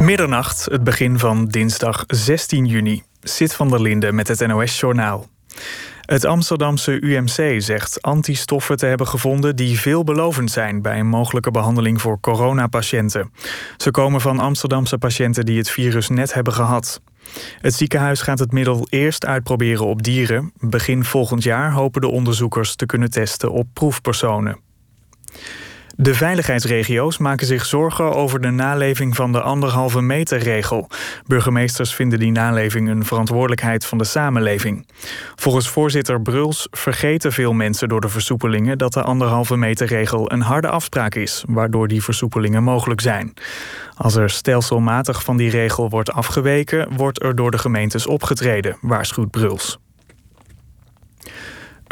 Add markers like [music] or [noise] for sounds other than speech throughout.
Middernacht, het begin van dinsdag 16 juni. Zit van der Linde met het NOS-journaal. Het Amsterdamse UMC zegt antistoffen te hebben gevonden die veelbelovend zijn bij een mogelijke behandeling voor coronapatiënten. Ze komen van Amsterdamse patiënten die het virus net hebben gehad. Het ziekenhuis gaat het middel eerst uitproberen op dieren. Begin volgend jaar hopen de onderzoekers te kunnen testen op proefpersonen. De veiligheidsregio's maken zich zorgen over de naleving van de anderhalve meter regel. Burgemeesters vinden die naleving een verantwoordelijkheid van de samenleving. Volgens voorzitter Bruls vergeten veel mensen door de versoepelingen dat de anderhalve meter regel een harde afspraak is, waardoor die versoepelingen mogelijk zijn. Als er stelselmatig van die regel wordt afgeweken, wordt er door de gemeentes opgetreden, waarschuwt Bruls.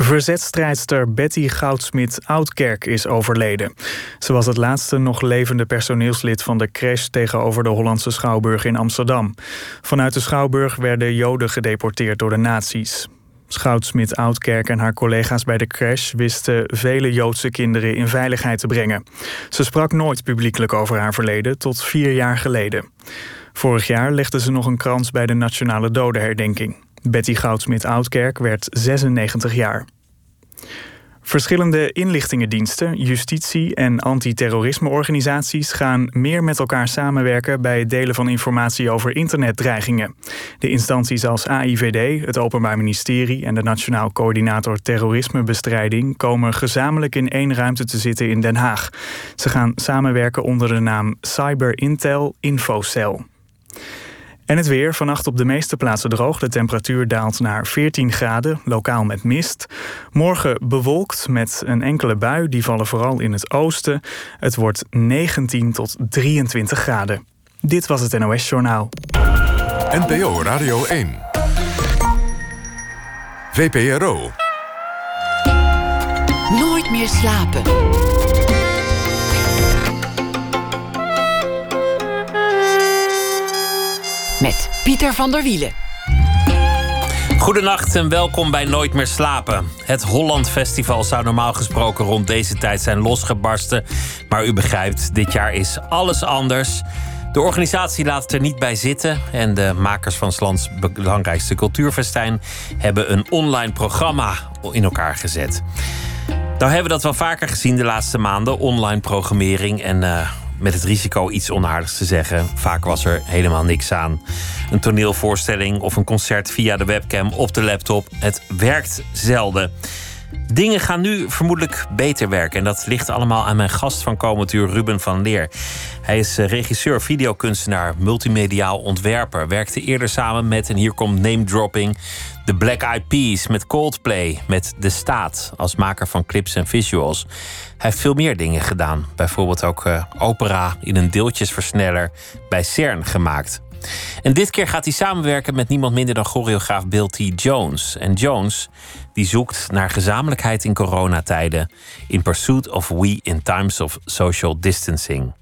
Verzetstrijdster Betty Goudsmit Oudkerk is overleden. Ze was het laatste nog levende personeelslid van de crash tegenover de Hollandse Schouwburg in Amsterdam. Vanuit de Schouwburg werden Joden gedeporteerd door de nazi's. Schoutsmit Oudkerk en haar collega's bij de crash wisten vele Joodse kinderen in veiligheid te brengen. Ze sprak nooit publiekelijk over haar verleden tot vier jaar geleden. Vorig jaar legde ze nog een krans bij de Nationale Dodenherdenking. Betty Goudsmit-Oudkerk werd 96 jaar. Verschillende inlichtingendiensten, justitie en antiterrorismeorganisaties gaan meer met elkaar samenwerken bij het delen van informatie over internetdreigingen. De instanties als AIVD, het Openbaar Ministerie en de Nationaal Coördinator Terrorismebestrijding komen gezamenlijk in één ruimte te zitten in Den Haag. Ze gaan samenwerken onder de naam Cyber Intel Infocel. En het weer. Vannacht op de meeste plaatsen droog. De temperatuur daalt naar 14 graden, lokaal met mist. Morgen bewolkt met een enkele bui. Die vallen vooral in het oosten. Het wordt 19 tot 23 graden. Dit was het NOS Journaal. NPO Radio 1. VPRO. Nooit meer slapen. Met Pieter van der Wielen. Goedenacht en welkom bij Nooit meer slapen. Het Holland Festival zou normaal gesproken rond deze tijd zijn losgebarsten. Maar u begrijpt, dit jaar is alles anders. De organisatie laat het er niet bij zitten. En de makers van het lands belangrijkste cultuurfestijn hebben een online programma in elkaar gezet. Nou hebben we dat wel vaker gezien de laatste maanden, online programmering. En uh, met het risico iets onaardigs te zeggen. Vaak was er helemaal niks aan. Een toneelvoorstelling of een concert via de webcam op de laptop. Het werkt zelden. Dingen gaan nu vermoedelijk beter werken. En dat ligt allemaal aan mijn gast van komend uur, Ruben van Leer. Hij is eh, regisseur, videokunstenaar, multimediaal ontwerper. Werkte eerder samen met, en hier komt name dropping, de Black Eyed Peas, met Coldplay, met De Staat als maker van clips en visuals. Hij heeft veel meer dingen gedaan. Bijvoorbeeld ook uh, opera in een deeltjesversneller bij CERN gemaakt. En dit keer gaat hij samenwerken met niemand minder dan choreograaf Bill T. Jones. En Jones die zoekt naar gezamenlijkheid in coronatijden. In pursuit of we in times of social distancing.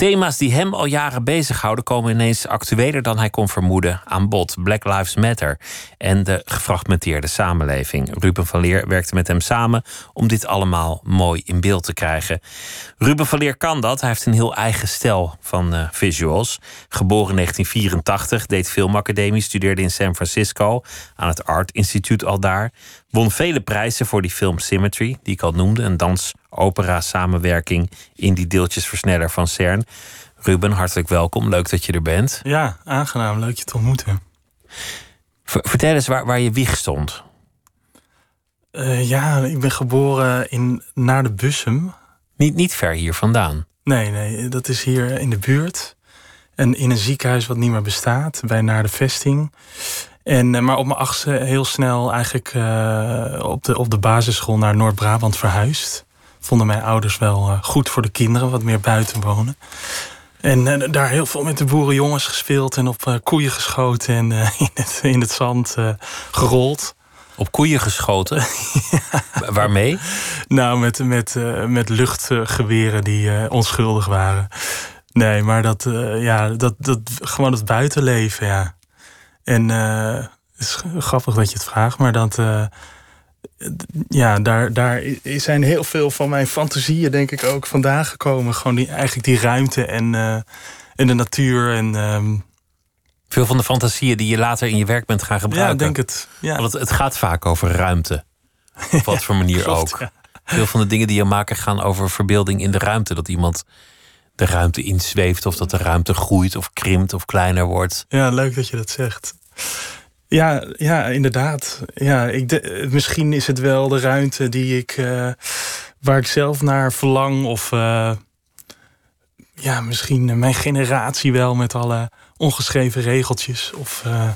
Thema's die hem al jaren bezighouden komen ineens actueler dan hij kon vermoeden aan bod. Black Lives Matter en de gefragmenteerde samenleving. Ruben van Leer werkte met hem samen om dit allemaal mooi in beeld te krijgen. Ruben van Leer kan dat. Hij heeft een heel eigen stijl van uh, visuals. Geboren in 1984, deed filmacademie, studeerde in San Francisco aan het Art Institute al daar. Won vele prijzen voor die film Symmetry, die ik al noemde. Een dans-opera-samenwerking in die deeltjesversneller van CERN. Ruben, hartelijk welkom. Leuk dat je er bent. Ja, aangenaam. Leuk je te ontmoeten. vertel eens waar, waar je wieg stond. Uh, ja, ik ben geboren in, naar de Bussum. Niet, niet ver hier vandaan? Nee, nee, dat is hier in de buurt. En in een ziekenhuis wat niet meer bestaat, bij Naar de Vesting. En, eh, maar op mijn achtste heel snel eigenlijk uh, op, de, op de basisschool naar Noord-Brabant verhuisd. Vonden mijn ouders wel uh, goed voor de kinderen, wat meer buiten wonen. En uh, daar heel veel met de boerenjongens gespeeld en op koeien geschoten en [laughs] in, het, in het zand gerold. Op koeien geschoten? [laughs] ja. Waarmee? Nou, met, met, met luchtgeweren die onschuldig waren. Nee, maar dat, ja, dat, dat, gewoon het buitenleven, ja. En het is grappig dat je het vraagt, maar dat. Ja, daar, daar zijn heel veel van mijn fantasieën, denk ik, ook vandaan gekomen. Gewoon die, eigenlijk die ruimte en, uh, in de natuur. En, ehm, Veel van de fantasieën die je later in je werk bent gaan gebruiken. Ja, denk het. Ja. Want het, het gaat vaak over ruimte. Op wat [laughs] voor manier klopt, ook. ja. Veel van de dingen die je maken gaan over verbeelding in de ruimte. Dat iemand de ruimte inzweeft, of dat de ruimte groeit of krimpt of kleiner wordt. Ja, leuk dat je dat zegt. Ja, ja inderdaad. Ja, ik de- misschien is het wel de ruimte die ik, eh, waar ik zelf naar verlang. Of eh, ja, misschien mijn generatie wel met alle ongeschreven regeltjes. Of eh,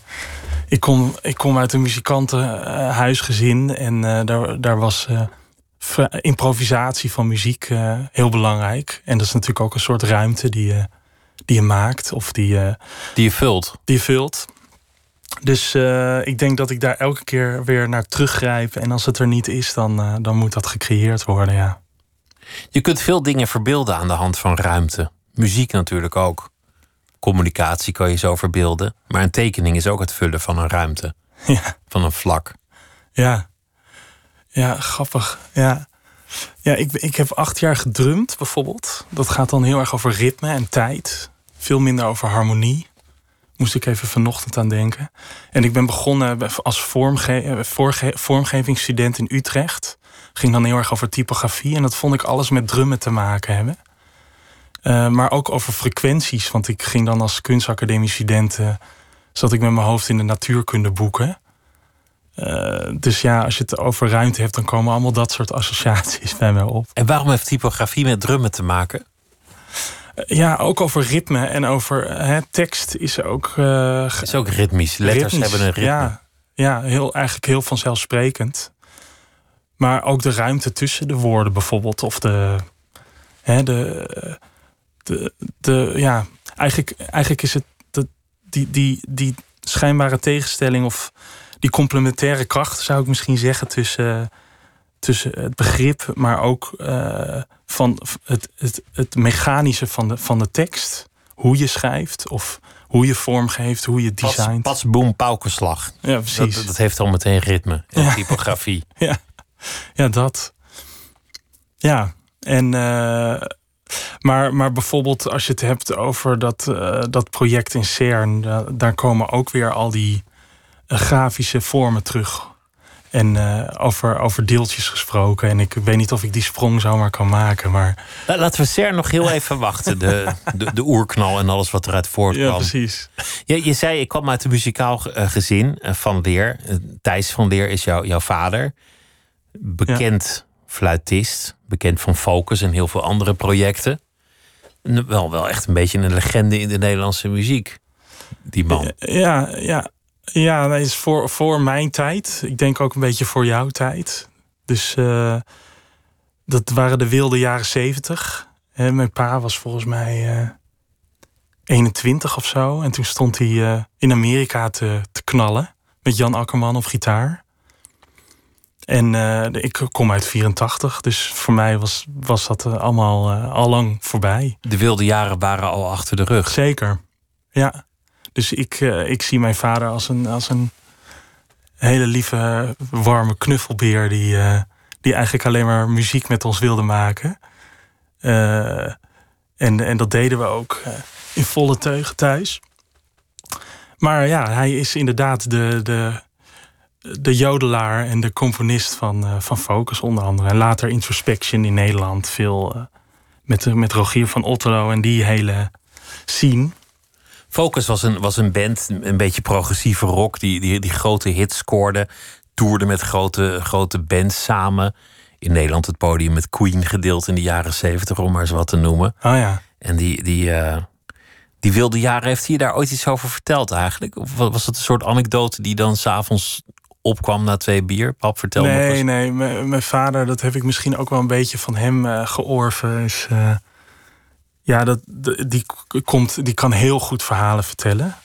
ik, kom, ik kom uit een muzikantenhuisgezin en daar, daar was improvisatie van muziek heel belangrijk. En dat is natuurlijk ook een soort ruimte die je, die je maakt of die je Die je vult. die je vult. Dus eh, ik denk dat ik daar elke keer weer naar teruggrijp. En als het er niet is, dan, eh, dan moet dat gecreëerd worden, ja. Je kunt veel dingen verbeelden aan de hand van ruimte. Muziek natuurlijk ook. Communicatie kan je zo verbeelden. Maar een tekening is ook het vullen van een ruimte. [laughs] Ja, Van een vlak. ja. Ja, grappig. Ja, ja ik, ik heb acht jaar gedrumd, bijvoorbeeld. Dat gaat dan heel erg over ritme en tijd. Veel minder over harmonie. Moest ik even vanochtend aan denken. En ik ben begonnen als vormgevingsstudent in Utrecht. Ging dan heel erg over typografie. En dat vond ik alles met drummen te maken hebben. Eh, maar ook over frequenties. Want ik ging dan als kunstacademie-student... eh, zat ik met mijn hoofd in de natuurkunde boeken. Eh, dus ja, als je het over ruimte hebt... dan komen allemaal dat soort associaties [laughs] bij mij op. En waarom heeft typografie met drummen te maken? Eh, ja, ook over ritme en over eh, hè, tekst is ook... eh, Het is ook ritmisch. Letters ritmisch. hebben een ritme. Ja, ja heel, eigenlijk heel vanzelfsprekend. Maar ook de ruimte tussen de woorden bijvoorbeeld. Of de... Hè, de, de, de ja, eigenlijk, eigenlijk is het dat, die, die, die schijnbare tegenstelling... of die complementaire kracht, zou ik misschien zeggen... tussen, tussen het begrip, maar ook eh, van het, het, het mechanische van de, van de tekst. Hoe je schrijft of hoe je vormgeeft, hoe je Pas, designt. pas, boem, paukenslag. Ja, precies. Dat, dat heeft al meteen ritme. En Ja. typografie. [laughs] Ja, ja dat. Ja, en. eh, maar, maar bijvoorbeeld als je het hebt over dat, eh, dat project in CERN, da- daar komen ook weer al die grafische vormen terug. En eh, over, over deeltjes gesproken. En ik weet niet of ik die sprong zomaar kan maken. Maar La- Laten we CERN nog heel even wachten. De, de, de oerknal en alles wat eruit ja, voortkwam. precies. Je, je zei, ik kwam uit een muzikaal eh, gezin eh, van Leer. Thijs van Leer is jou, jouw vader. Bekend fluitist. Bekend van Focus en heel veel andere projecten. En Wel, wel echt een beetje een legende in de Nederlandse muziek. Die man. Ja, ja, ja dat is voor, voor mijn tijd. Ik denk ook een beetje voor jouw tijd. Dus eh, dat waren de wilde jaren zeventig. Mijn pa was volgens mij eh 21 of zo. En toen stond hij eh, in Amerika te, te knallen. Met Jan Akkerman op gitaar. En ik kom uit 84. Dus voor mij was, was dat allemaal al lang voorbij. De wilde jaren waren al achter de rug. Zeker, ja. Dus ik, eh, ik zie mijn vader als een, als een hele lieve, warme knuffelbeer... die, eh, die eigenlijk alleen maar muziek met ons wilde maken. Eh, en, en dat deden we ook in volle teugen thuis. Maar ja, hij is inderdaad de, de, de jodelaar en de componist van, van Focus onder andere. En later Introspection in Nederland, veel... met, met Rogier van Otterlo en die hele scene. Focus was een, was een band, een beetje progressieve rock, die, die, die grote hits scoorde. Toerde met grote, grote bands samen. In Nederland het podium met Queen gedeeld in de jaren zeventig, om maar eens wat te noemen. Oh ja. En die, die, eh, die wilde jaren, heeft hij daar ooit iets over verteld eigenlijk? Of wa- was het een soort anekdote die dan s'avonds opkwam na twee bier? Pap, vertel nee, eens. nee, mijn mijn vader, dat heb ik misschien ook wel een beetje van hem eh, georven. Is, eh, ja, dat, die, komt, die kan heel goed verhalen vertellen.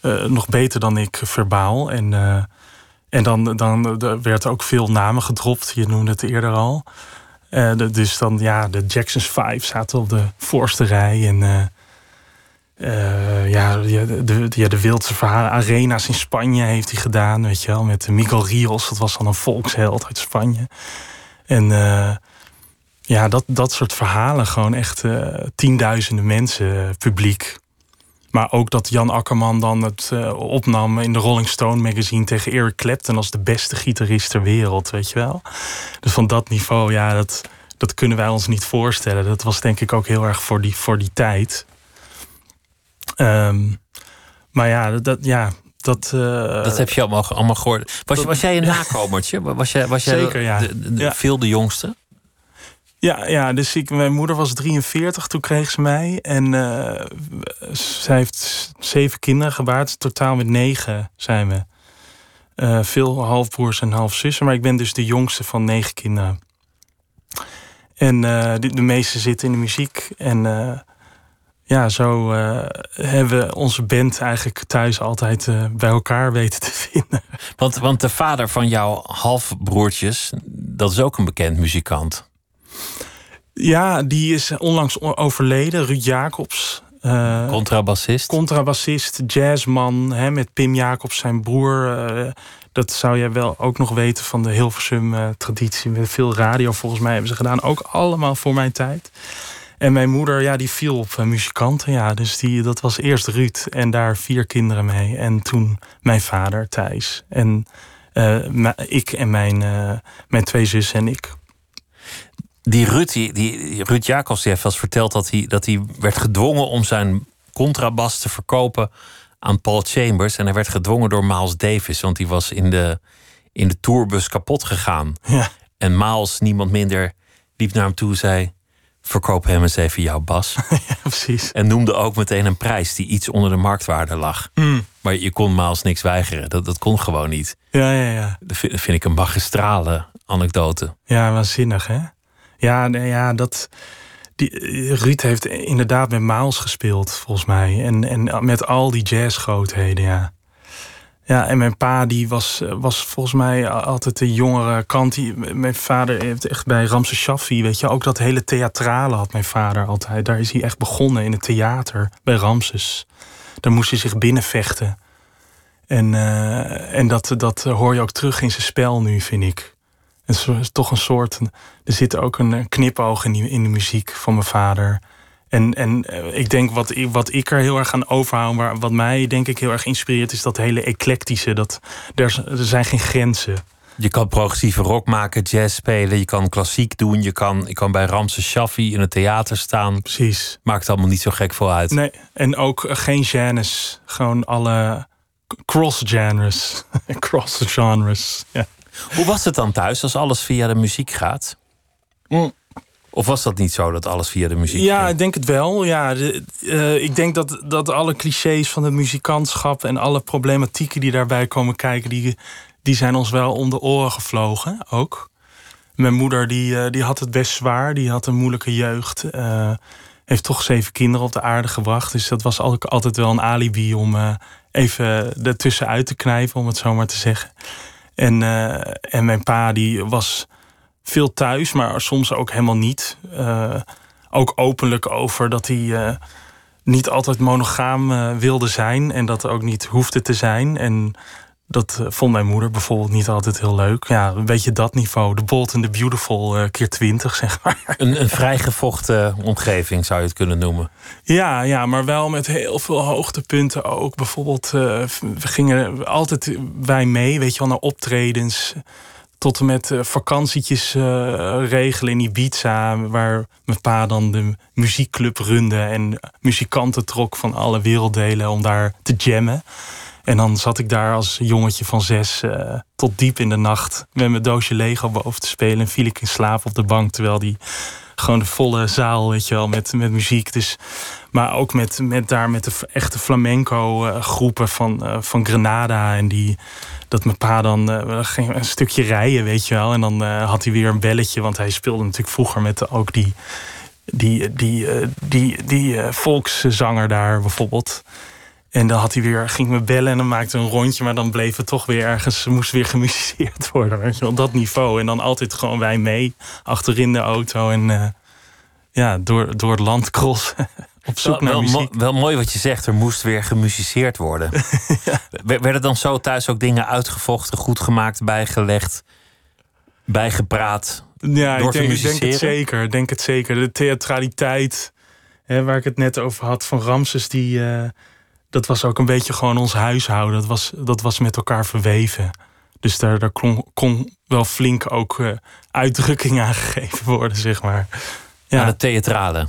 Eh, nog beter dan ik verbaal. En, eh, en dan, dan er werd ook veel namen gedropt. Je noemde het eerder al. Eh, dus dan, ja, de Jacksons 5 zaten op de voorste rij. En ja, de, ja, de wildste verhalen. Arena's in Spanje heeft hij gedaan, weet je wel. Met Miguel Rios, dat was dan een volksheld uit Spanje. En ja, dat, dat soort verhalen. Gewoon echt eh, tienduizenden mensen, eh, publiek. Maar ook dat Jan Akkerman dan het uh, opnam in de Rolling Stone magazine tegen Eric Clapton als de beste gitarist ter wereld, weet je wel. Dus van dat niveau, ja, dat, dat kunnen wij ons niet voorstellen. Dat was denk ik ook heel erg voor die, voor die tijd. Um, maar ja, dat, ja, dat, uh, dat heb je allemaal, allemaal gehoord. Was, was jij een [laughs] nakomertje? Was jij, was jij Zeker, ja. De, de, veel de jongste? Ja, ja dus ik, mijn moeder was 43, toen kreeg ze mij. En uh, zij heeft zeven kinderen gebaard. Totaal met negen zijn we. Uh, veel halfbroers en halfzussen. Maar ik ben dus de jongste van negen kinderen. En uh, de, de meeste zitten in de muziek. En ja, zo hebben we onze band eigenlijk thuis altijd bij elkaar weten te [laughs] vinden. Want, want de vader van jouw halfbroertjes, dat is ook een bekend muzikant. Ja, die is onlangs overleden. Ruud Jacobs. Uh, contrabassist. Contrabassist, jazzman. Hè, met Pim Jacobs, zijn broer. Uh, dat zou jij wel ook nog weten van de Hilversum-traditie. met veel radio volgens mij hebben ze gedaan. Ook allemaal voor mijn tijd. En mijn moeder, ja, die viel op muzikanten. Ja, dus die, dat was eerst Ruud en daar vier kinderen mee. En toen mijn vader, Thijs. En ik en mijn, mijn twee zussen en ik die Ruud, die, die, Ruud Jacobs die heeft wel eens verteld dat hij, dat hij werd gedwongen om zijn contrabas te verkopen aan Paul Chambers. En hij werd gedwongen door Miles Davis, want die was in de, in de tourbus kapot gegaan. Ja. En Miles, niemand minder, liep naar hem toe en zei: Verkoop hem eens even jouw bas. [laughs] ja, precies. En noemde ook meteen een prijs die iets onder de marktwaarde lag. Mm. Maar je kon Miles niks weigeren. Dat, dat kon gewoon niet. Ja, ja, ja. Dat vind, vind ik een magistrale anekdote. Ja, waanzinnig, hè? Ja, nee, ja, dat. Die, Ruud heeft inderdaad met Miles gespeeld, volgens mij. En, en met al die jazzgrootheden, ja. Ja, en mijn pa die was, was volgens mij altijd de jongere kant. Die, mijn vader heeft echt bij Ramses Shaffi, weet je, ook dat hele theatrale had mijn vader altijd. Daar is hij echt begonnen in het theater bij Ramses. Daar moest hij zich binnenvechten. En, uh, en dat, dat hoor je ook terug in zijn spel nu, vind ik. Het is toch een soort. Er zit ook een knipoog in, die, in de muziek van mijn vader. En, en eh, ik denk wat, wat ik er heel erg aan overhoud, maar wat mij denk ik heel erg inspireert, is dat hele eclectische. Dat, er, er zijn geen grenzen. Je kan progressieve rock maken, jazz spelen, je kan klassiek doen, je kan, je kan bij Ramses Shaffi in het theater staan. Precies. Maakt allemaal niet zo gek veel uit. Nee, en ook geen genres. Gewoon alle cross-genres. [laughs] cross-genres. Ja. Hoe was het dan thuis als alles via de muziek gaat? Mm. Of was dat niet zo dat alles via de muziek Ja, ging? ik denk het wel. Ja, de, uh, ik denk dat, dat alle clichés van het muzikantschap en alle problematieken die daarbij komen kijken, die, die zijn ons wel om de oren gevlogen ook. Mijn moeder die, uh, die had het best zwaar, die had een moeilijke jeugd. Uh, heeft toch zeven kinderen op de aarde gebracht. Dus dat was altijd wel een alibi om even ertussenuit te knijpen, om het zo maar te zeggen. En, uh, en mijn pa die was veel thuis, maar soms ook helemaal niet. Uh, ook openlijk over dat hij uh, niet altijd monogaam wilde zijn en dat ook niet hoefde te zijn. En dat vond mijn moeder bijvoorbeeld niet altijd heel leuk. Ja, een beetje dat niveau. De Bold and the Beautiful keer twintig, [laughs] zeg maar. Een, een vrijgevochten omgeving zou je het kunnen noemen. Ja, ja, maar wel met heel veel hoogtepunten ook. Bijvoorbeeld, uh, we gingen altijd wij mee, weet je wel, naar optredens. Tot en met vakantietjes uh, regelen in Ibiza. Waar mijn pa dan de muziekclub runde. En muzikanten trok van alle werelddelen om daar te jammen. En dan zat ik daar als jongetje van zes uh, tot diep in de nacht met mijn doosje Lego boven te spelen. En viel ik in slaap op de bank terwijl die gewoon de volle zaal, weet je wel, met, met muziek. Dus, maar ook met, met daar met de echte flamenco uh, groepen van, uh, van Grenada. En die, dat mijn pa dan ging een stukje rijden, weet je wel. En dan had hij weer een belletje, want hij speelde natuurlijk vroeger met ook die, die, die, die, die volkszanger daar bijvoorbeeld. En dan had hij weer, ging me bellen en dan maakte een rondje, maar dan bleef het toch weer ergens, moest weer gemusiceerd worden. Weet je wel, dat niveau. En dan altijd gewoon wij mee, achterin de auto en uh, ja, door, door het land crossen. [laughs] Op zoek wel, naar wel, muziek. Wel mooi wat je zegt, er moest weer gemusiceerd worden. [laughs] ja. Werden dan zo thuis ook dingen uitgevochten, goed gemaakt, bijgelegd, bijgepraat? Ja, door ik denk, te ik denk het zeker. Denk het zeker. De theatraliteit, hè, waar ik het net over had van Ramses, die. Uh, dat was ook een beetje gewoon ons huishouden. Dat was, dat was met elkaar verweven. Dus daar, daar kon, kon wel flink ook uh, uitdrukking aan [laughs] gegeven worden, zeg maar. Ja, aan het theatrale.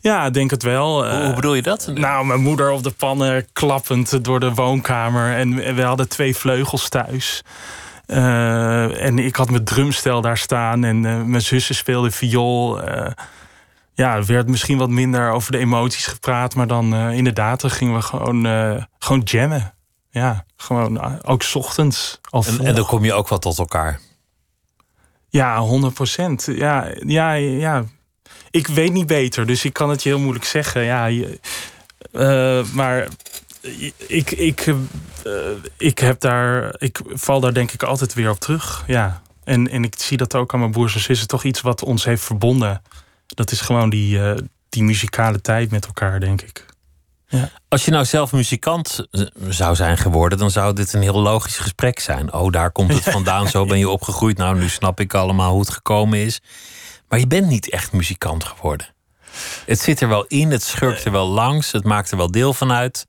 Ja, denk het wel. Hoe, hoe, bedoel je dat? Nou, mijn moeder op de pannen klappend door de woonkamer. En we hadden twee vleugels thuis. Uh, en ik had mijn drumstel daar staan. En mijn zussen speelden viool. Uh, ja, er werd misschien wat minder over de emoties gepraat. Maar dan inderdaad, dan gingen we gewoon, gewoon jammen. Ja, gewoon ook s ochtends. Al en, en dan kom je ook wat tot elkaar. Ja, 100 procent. Ja, ja, ja. Ik weet niet beter, dus ik kan het je heel moeilijk zeggen. Ja, uh, maar ik, ik, uh, ik heb daar. Ik val daar denk ik altijd weer op terug. Ja. En, en ik zie dat ook aan mijn broers en zussen. Toch iets wat ons heeft verbonden. Dat is gewoon die, uh, die muzikale tijd met elkaar, denk ik. Ja. Als je nou zelf muzikant zou zijn geworden, dan zou dit een heel logisch gesprek zijn. Oh, daar komt het [laughs] vandaan, zo ben je opgegroeid. Nou, nu snap ik allemaal hoe het gekomen is. Maar je bent niet echt muzikant geworden. Het zit er wel in, het schurkt er wel langs, het maakt er wel deel van uit.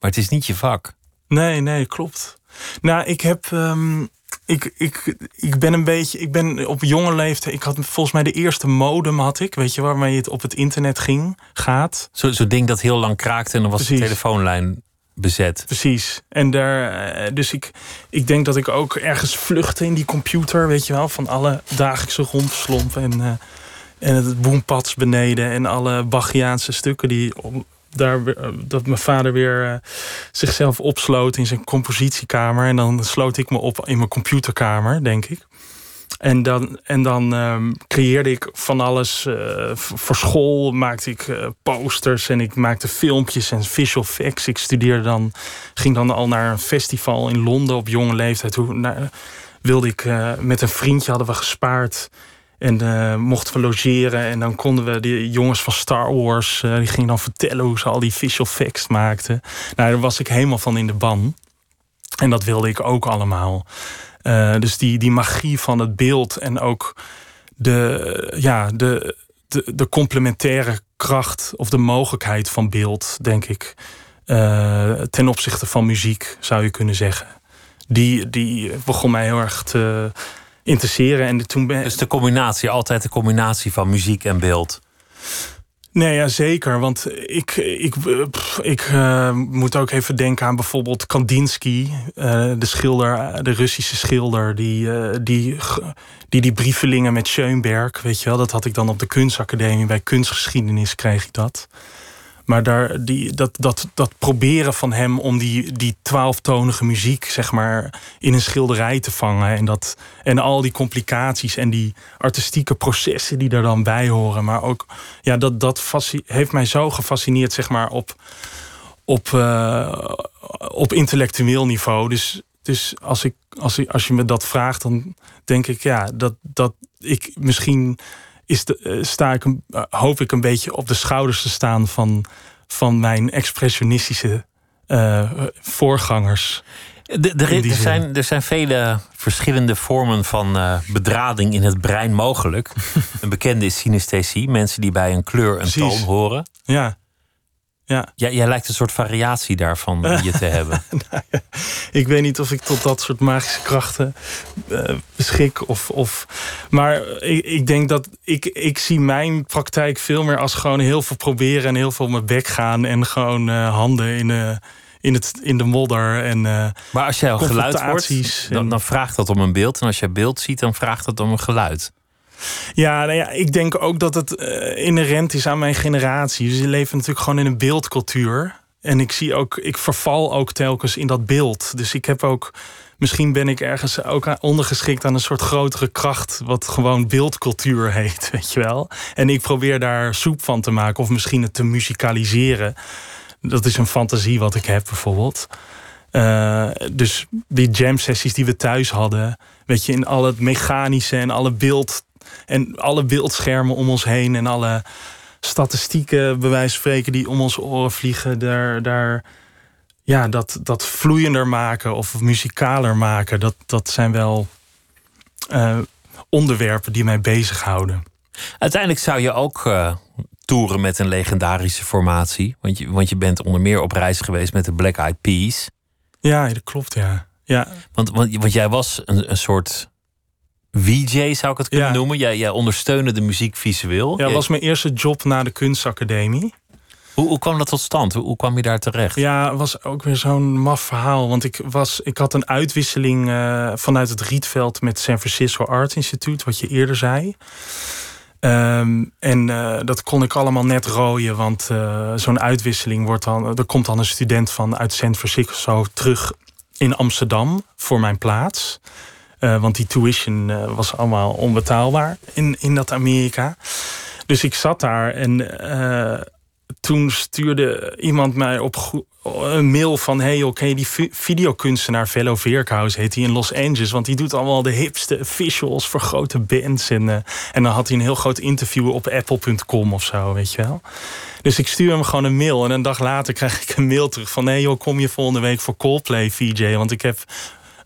Maar het is niet je vak. Nee, nee, klopt. Nou, ik heb. Um, ik, ik, ik ben een beetje. Ik ben op jonge leeftijd. Ik had volgens mij de eerste modem had ik. Weet je, waarmee het op het internet ging, gaat. Zo'n zo ding dat heel lang kraakte en dan was Precies. de telefoonlijn bezet. Precies. En daar, dus ik, ik denk dat ik ook ergens vluchtte in die computer, weet je wel, van alle dagelijkse rondslompen en, uh, en het boempads beneden en alle Bachiaanse stukken die daar, dat mijn vader weer uh, zichzelf opsloot in zijn compositiekamer. En dan sloot ik me op in mijn computerkamer, denk ik. En dan, en dan um, creëerde ik van alles. Uh, voor school maakte ik posters en ik maakte filmpjes en visual effects. Ik studeerde dan, ging dan al naar een festival in Londen op jonge leeftijd. Hoe, wilde ik met een vriendje hadden we gespaard en uh, mochten we logeren. En dan konden we die jongens van Star Wars. Uh, die gingen dan vertellen hoe ze al die visual effects maakten. Nou, daar was ik helemaal van in de ban. En dat wilde ik ook allemaal. Uh, dus die, die magie van het beeld. En ook de, ja, de, de, de complementaire kracht. Of de mogelijkheid van beeld, denk ik. ten opzichte van muziek, zou je kunnen zeggen. Die, die begon mij heel erg te interesseren. En toen ben... Dus de combinatie, altijd de combinatie van muziek en beeld. Nee, ja, zeker. Want ik, ik, ik uh, moet ook even denken aan bijvoorbeeld Kandinsky, uh, de schilder, de Russische schilder, die, uh, die, die die brievelingen met Schoenberg, weet je wel, dat had ik dan op de kunstacademie bij kunstgeschiedenis kreeg ik dat. Maar daar, die, dat, dat, dat proberen van hem om die, die twaalftonige muziek zeg maar, in een schilderij te vangen. En, dat, en al die complicaties en die artistieke processen die er dan bij horen. Maar ook, ja, dat, dat heeft mij zo gefascineerd zeg maar, op, op, uh, op intellectueel niveau. Dus, dus als, ik, als, als je me dat vraagt, dan denk ik ja, dat, dat ik misschien is de, uh, sta ik, uh, hoop ik een beetje op de schouders te staan van, van mijn expressionistische uh, voorgangers. De, de, er, zijn, er zijn vele verschillende vormen van bedrading in het brein mogelijk. [laughs] een bekende is synesthesie, mensen die bij een kleur een Precies. toon horen. Ja. Ja. Jij, jij lijkt een soort variatie daarvan je te hebben. [laughs] nou ja, ik weet niet of ik tot dat soort magische krachten uh, beschik. Of, of, maar ik, ik denk dat ik, ik zie mijn praktijk veel meer als gewoon heel veel proberen en heel veel op mijn bek gaan. En gewoon uh, handen in de, in, het, in de modder. En, uh, maar als jij al geluid hoort, dan, dan vraagt dat om een beeld. En als jij beeld ziet, dan vraagt dat om een geluid. Ja, nou ja, ik denk ook dat het uh, inherent is aan mijn generatie. Dus je leeft natuurlijk gewoon in een beeldcultuur. En ik zie ook, ik verval ook telkens in dat beeld. Dus ik heb ook, misschien ben ik ergens ook ondergeschikt aan een soort grotere kracht, wat gewoon beeldcultuur heet, [laughs] weet je wel. En ik probeer daar soep van te maken, of misschien het te muzikaliseren. Dat is een fantasie wat ik heb, bijvoorbeeld. Uh, dus die jam sessies die we thuis hadden, weet je, in al het mechanische en alle beeld en alle beeldschermen om ons heen en alle statistieken, bij wijze van spreken, die om ons oren vliegen, daar, daar ja, dat, dat vloeiender maken of muzikaler maken, dat, dat zijn wel uh, onderwerpen die mij bezighouden. Uiteindelijk zou je ook uh, toeren met een legendarische formatie. Want je, want je bent onder meer op reis geweest met de Black Eyed Peas. Ja, dat klopt, ja. ja. Want, want, want jij was een, een soort VJ, zou ik het kunnen Ja. noemen. Jij, jij ondersteunde de muziek visueel. Ja, Je- was mijn eerste job na de kunstacademie. hoe, hoe kwam dat tot stand? Hoe, hoe kwam je daar terecht? Ja, was ook weer zo'n maf verhaal. Want ik, was, ik had een uitwisseling eh, vanuit het Rietveld met San Francisco Art Institute, wat je eerder zei. Ehm, en eh, dat kon ik allemaal net rooien, want eh, zo'n uitwisseling wordt dan. Er komt dan een student van uit San Francisco terug in Amsterdam voor mijn plaats. Eh, want die tuition eh, was allemaal onbetaalbaar in, in dat Amerika. Dus ik zat daar en eh, toen stuurde iemand mij op een mail van... hey, oké, die vi- videokunstenaar Vello Veerkhuis heet hij in Los Angeles... want die doet allemaal de hipste visuals voor grote bands. En, en dan had hij een heel groot interview op apple.com of zo, weet je wel. Dus ik stuur hem gewoon een mail. En een dag later krijg ik een mail terug van... nee joh, kom je volgende week voor Coldplay, VJ? Want ik heb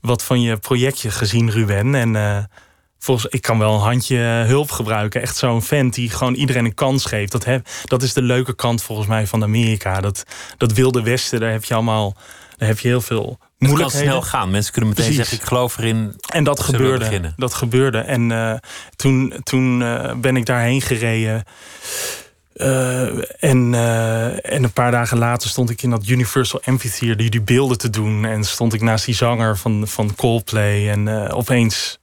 wat van je projectje gezien, Ruben. En eh, volgens ik kan wel een handje eh, hulp gebruiken. Echt zo'n vent die gewoon iedereen een kans geeft. Dat, heb, dat is de leuke kant volgens mij van Amerika. Dat, dat wilde westen, daar heb je allemaal... Daar heb je heel veel Het kan moeilijkheden. snel gaan. Mensen kunnen meteen Precies. zeggen, ik geloof erin. En dat gebeurde. Dat gebeurde. En eh, toen, toen ben ik daarheen gereden. Eh, en, eh, en een paar dagen later stond ik in dat Universal Amphitheater die, die beelden te doen. En stond ik naast die zanger van, van Coldplay. En eh, opeens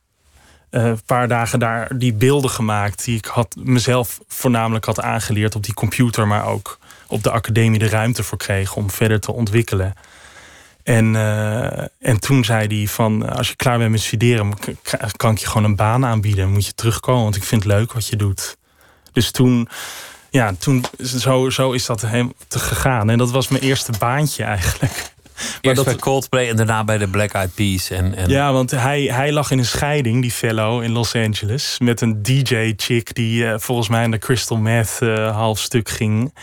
een paar dagen daar die beelden gemaakt. Die ik had, mezelf voornamelijk had aangeleerd op die computer. Maar ook op de academie de ruimte voor kreeg om verder te ontwikkelen. En, en toen zei hij van, als je klaar bent met studeren, kan ik je gewoon een baan aanbieden. Moet je terugkomen, want ik vind het leuk wat je doet. Dus toen, ja, toen zo, zo is dat hem te gegaan. En dat was mijn eerste baantje eigenlijk. Eerst dat- bij Coldplay en daarna bij de Black Eyed Peas. En, en Ja, want hij, hij lag in een scheiding, die fellow in Los Angeles. Met een DJ-chick die eh, volgens mij in de Crystal Meth eh, half stuk ging.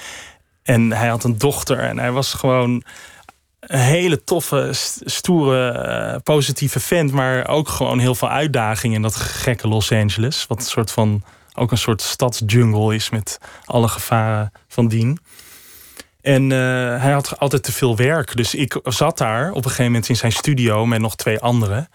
En hij had een dochter en hij was gewoon een hele toffe, st- stoere, eh, positieve vent. Maar ook gewoon heel veel uitdagingen in dat gekke Los Angeles. Wat een soort van, ook een soort stadsjungle is met alle gevaren van dien. En eh, hij had altijd te veel werk. Dus ik zat daar op een gegeven moment in zijn studio met nog twee anderen.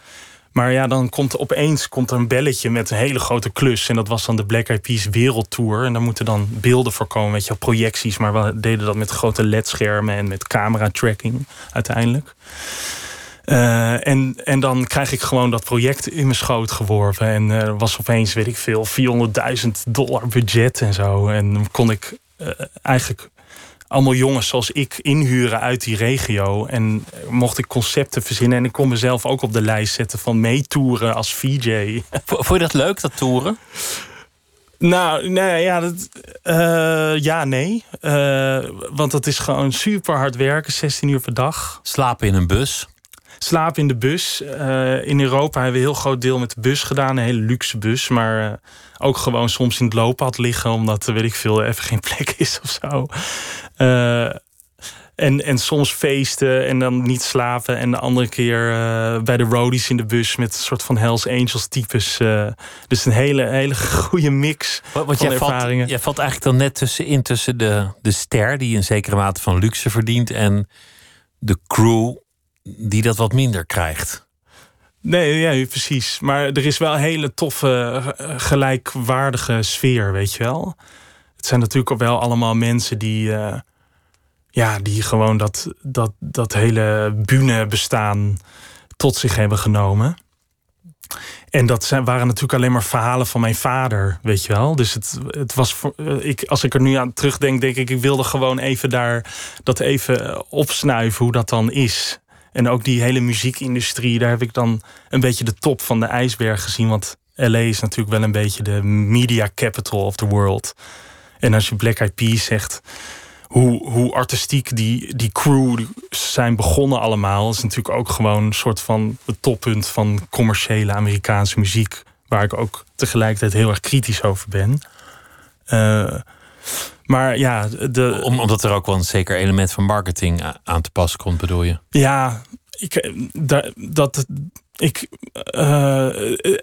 Maar ja, dan komt opeens komt er een belletje met een hele grote klus. En dat was dan de Black Eyed Peas Wereldtour. En daar moeten dan beelden voor komen, weet je, projecties. Maar we deden dat met grote ledschermen en met camera tracking uiteindelijk. Eh, en, en dan krijg ik gewoon dat project in mijn schoot geworpen. En er was opeens, weet ik veel, 400.000 dollar budget en zo. En dan kon ik eh, eigenlijk allemaal jongens zoals ik inhuren uit die regio. En mocht ik concepten verzinnen. En ik kon mezelf ook op de lijst zetten van meetoeren als VJ. Vond je dat leuk, dat toeren? Nou, nee, ja, dat, eh, ja nee. Want dat is gewoon super hard werken, 16 uur per dag. Slapen in een bus. Slaap in de bus. Eh, in Europa hebben we een heel groot deel met de bus gedaan. Een hele luxe bus. Maar eh, ook gewoon soms in het looppad liggen. Omdat er, weet ik veel, even geen plek is of zo. Eh, en, en soms feesten en dan niet slapen. En de andere keer eh, bij de roadies in de bus met een soort van Hells Angels types. eh, dus een hele, hele [laughs] goede mix want van jij valt, ervaringen. jij valt eigenlijk dan net tussenin tussen de, de ster, die een zekere mate van luxe verdient, en de crew, die dat wat minder krijgt. Nee, ja, precies. Maar er is wel een hele toffe, eh, gelijkwaardige sfeer, weet je wel. Het zijn natuurlijk wel allemaal mensen die, eh, ja, die gewoon dat, dat, dat hele bühne bestaan tot zich hebben genomen. En dat zijn, waren natuurlijk alleen maar verhalen van mijn vader, weet je wel. Dus het, het was eh, ik, als ik er nu aan terugdenk, denk ik, ik wilde gewoon even daar dat even opsnuiven hoe dat dan is. En ook die hele muziekindustrie, daar heb ik dan een beetje de top van de ijsberg gezien. Want LA is natuurlijk wel een beetje de media capital of the world. En als je Black Eyed Peas zegt, hoe, hoe artistiek die, die crew zijn begonnen allemaal, is natuurlijk ook gewoon een soort van het toppunt van commerciële Amerikaanse muziek. Waar ik ook tegelijkertijd heel erg kritisch over ben. Eh, maar ja, de, Om, omdat er ook wel een zeker element van marketing aan te pas komt, bedoel je? Ja, ik, eh, da- dat. Ik, eh,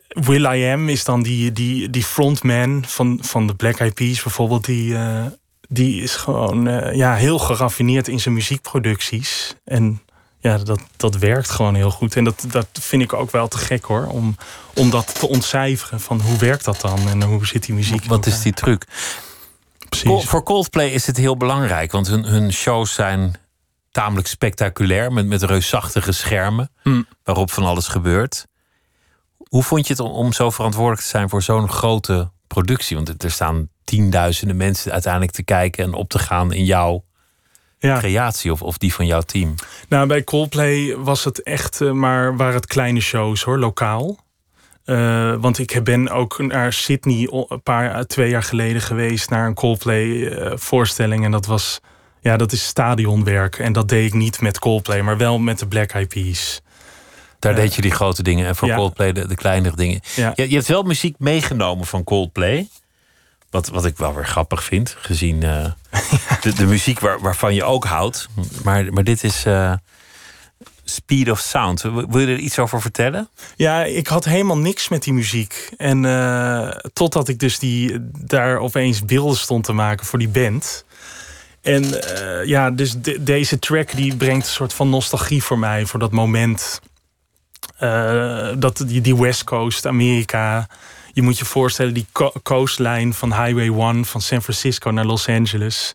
Will I Am is dan die, die, die frontman van, van de Black Eyed Peas bijvoorbeeld. Die, eh, die is gewoon ja, heel geraffineerd in zijn muziekproducties. En ja, dat, dat werkt gewoon heel goed. En dat, dat vind ik ook wel te gek hoor. Om, om dat te ontcijferen van hoe werkt dat dan en hoe zit die muziek. Wat is die truc? Precies. Voor Coldplay is het heel belangrijk, want hun, hun shows zijn tamelijk spectaculair met, met reusachtige schermen Hmm. waarop van alles gebeurt. Hoe vond je het om, om zo verantwoordelijk te zijn voor zo'n grote productie? Want er staan tienduizenden mensen uiteindelijk te kijken en op te gaan in jouw Ja. creatie of, of die van jouw team. Nou, bij Coldplay was het echt eh, maar waren het kleine shows hoor, lokaal. Eh, want ik ben ook naar Sydney een paar, twee jaar geleden geweest naar een Coldplay eh, voorstelling. En dat was, ja, dat is stadionwerk. En dat deed ik niet met Coldplay, maar wel met de Black Eyed Peas. Daar Eh, deed je die grote dingen en voor ja. Coldplay de, de kleinere dingen. Ja. Je, je hebt wel muziek meegenomen van Coldplay. Wat, wat ik wel weer grappig vind, gezien [laughs] de, de muziek waar, waarvan je ook houdt. Maar, maar dit is Speed of Sound. Wil je er iets over vertellen? Ja, ik had helemaal niks met die muziek. En eh, totdat ik dus die, daar opeens beelden stond te maken voor die band. En eh, ja, dus de- deze track die brengt een soort van nostalgie voor mij. Voor dat moment. eh, dat die, die West Coast, Amerika. Je moet je voorstellen, die co- van Highway 1 van San Francisco naar Los Angeles.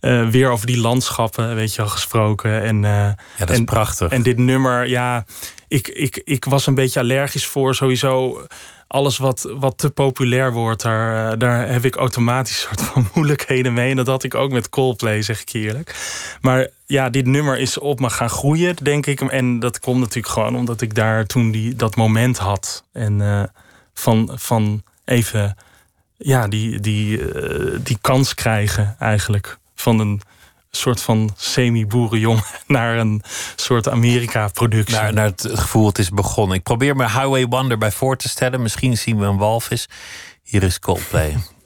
Eh, weer over die landschappen, weet je al, gesproken. En, eh, Ja, dat is en, prachtig. En dit nummer, ja, ik, ik, ik was een beetje allergisch voor sowieso. Alles wat, wat te populair wordt, daar, eh, daar heb ik automatisch soort van [laughs] moeilijkheden mee. En dat had ik ook met Coldplay, zeg ik eerlijk. Maar ja, dit nummer is op me gaan groeien, denk ik. En dat komt natuurlijk gewoon omdat ik daar toen die, dat moment had. En van, van even ja, die, die, die kans krijgen eigenlijk. Van een soort van semi-boerenjong [laughs] naar een soort Amerika-productie. Naar, naar het gevoel, het is begonnen. Ik probeer me Highway One erbij voor te stellen. Misschien zien we een walvis. Hier is Coldplay. [laughs]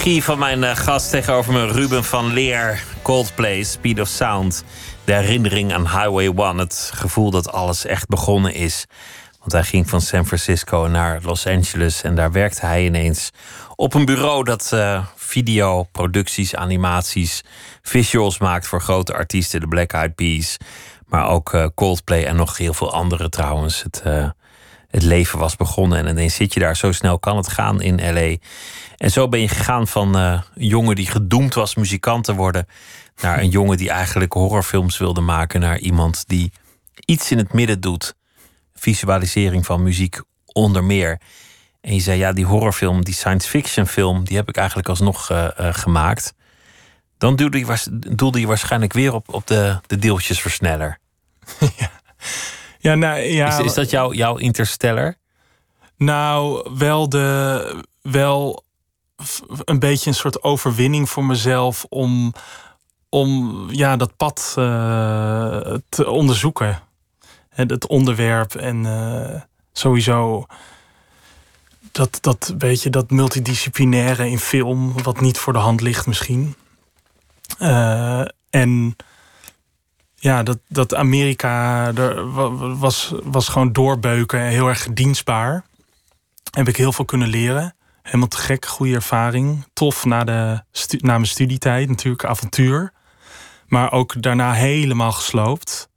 Van mijn eh, gast tegenover me, Ruben van Leer. Coldplay, Speed of Sound. De herinnering aan Highway 1. Het gevoel dat alles echt begonnen is. Want hij ging van San Francisco naar Los Angeles. En daar werkte hij ineens op een bureau dat uh, video, producties, animaties, visuals maakt voor grote artiesten. De Black Eyed Peas. Maar ook uh, Coldplay en nog heel veel andere trouwens. Het, uh, het leven was begonnen en ineens zit je daar. Zo snel kan het gaan in LA. En zo ben je gegaan van een jongen die gedoemd was muzikant te worden. naar een jongen die eigenlijk horrorfilms wilde maken. naar iemand die iets in het midden doet. Visualisering van muziek onder meer. En je zei ja, die horrorfilm, die science fiction film. die heb ik eigenlijk alsnog uh, uh, gemaakt. Dan doelde je, doelde je waarschijnlijk weer op, op de, de deeltjesversneller. [laughs] ja. Ja, nou, ja. Is, is dat jouw jouw interstellar? Nou, wel de. Wel een beetje een soort overwinning voor mezelf om, om ja, dat pad uh, te onderzoeken. En het onderwerp en uh, sowieso dat, dat beetje dat multidisciplinaire in film, wat niet voor de hand ligt misschien. Uh, en ja, dat, dat Amerika er was, was gewoon doorbeuken, heel erg dienstbaar. Heb ik heel veel kunnen leren. Helemaal te gek, goede ervaring. Tof na, de na mijn studietijd, natuurlijk avontuur. Maar ook daarna helemaal gesloopt.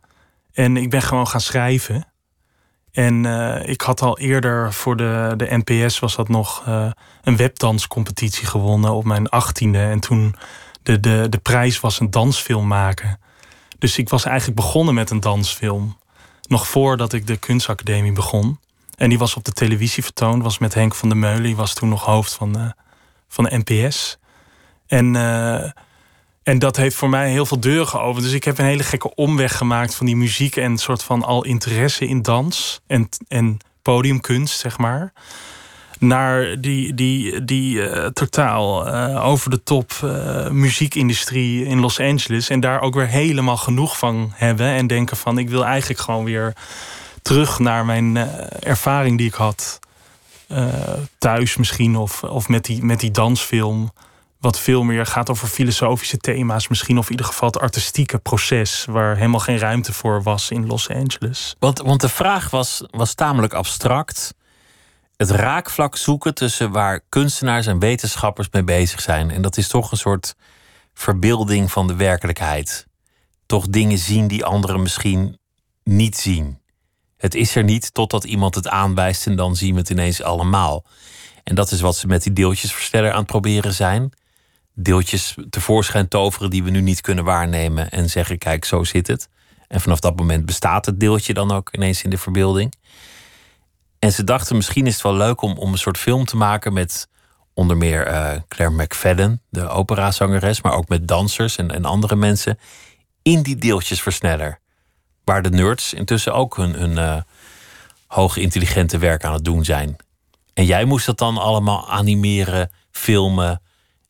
En ik ben gewoon gaan schrijven. En uh, ik had al eerder voor de, de NPS was dat nog uh, een webdanscompetitie gewonnen op mijn achttiende. En toen de, de, de prijs was een dansfilm maken. Dus ik was eigenlijk begonnen met een dansfilm. Nog voordat ik de kunstacademie begon. En die was op de televisie vertoond. Was met Henk van der Meulen. Die was toen nog hoofd van de, van de NPS. En, uh, en dat heeft voor mij heel veel deuren geopend. Dus ik heb een hele gekke omweg gemaakt van die muziek. En een soort van al interesse in dans. En, en podiumkunst, zeg maar naar die, die, die uh, totaal uh, over de top uh, muziekindustrie in Los Angeles. En daar ook weer helemaal genoeg van hebben. En denken van ik wil eigenlijk gewoon weer terug naar mijn ervaring die ik had. thuis misschien of, of met, die, met die dansfilm. Wat veel meer gaat over filosofische thema's. Misschien of in ieder geval het artistieke proces. Waar helemaal geen ruimte voor was in Los Angeles. Want, want de vraag was, was tamelijk abstract het raakvlak zoeken tussen waar kunstenaars en wetenschappers mee bezig zijn. En dat is toch een soort verbeelding van de werkelijkheid. Toch dingen zien die anderen misschien niet zien. Het is er niet totdat iemand het aanwijst en dan zien we het ineens allemaal. En dat is wat ze met die deeltjesversteller aan het proberen zijn. Deeltjes tevoorschijn toveren die we nu niet kunnen waarnemen en zeggen: kijk, zo zit het. En vanaf dat moment bestaat het deeltje dan ook ineens in de verbeelding. En ze dachten misschien is het wel leuk om, om een soort film te maken met onder meer uh, Claire McFadden, de operazangeres, maar ook met dansers en, en andere mensen in die deeltjesversneller. Waar de nerds intussen ook hun, hun uh, hoge intelligente werk aan het doen zijn. En jij moest dat dan allemaal animeren, filmen,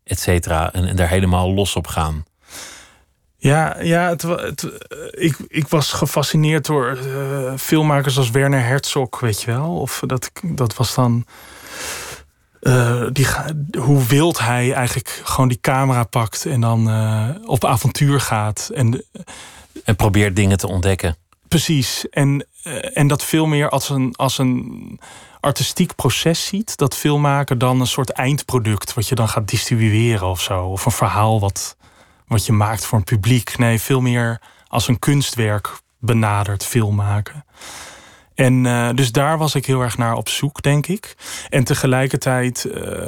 et cetera, en, en daar helemaal los op gaan. Ja, ja het, het, ik, ik was gefascineerd door uh, filmmakers als Werner Herzog, weet je wel. Of dat, dat was dan. Uh, die, hoe wild hij eigenlijk gewoon die camera pakt en dan uh, op avontuur gaat. En, en probeert dingen te ontdekken. Precies. En, en dat veel meer als een, als een artistiek proces ziet. Dat filmmaken dan een soort eindproduct wat je dan gaat distribueren of zo. Of een verhaal wat wat je maakt voor een publiek. Nee, veel meer als een kunstwerk benaderd film maken. En uh, dus daar was ik heel erg naar op zoek, denk ik. En tegelijkertijd uh,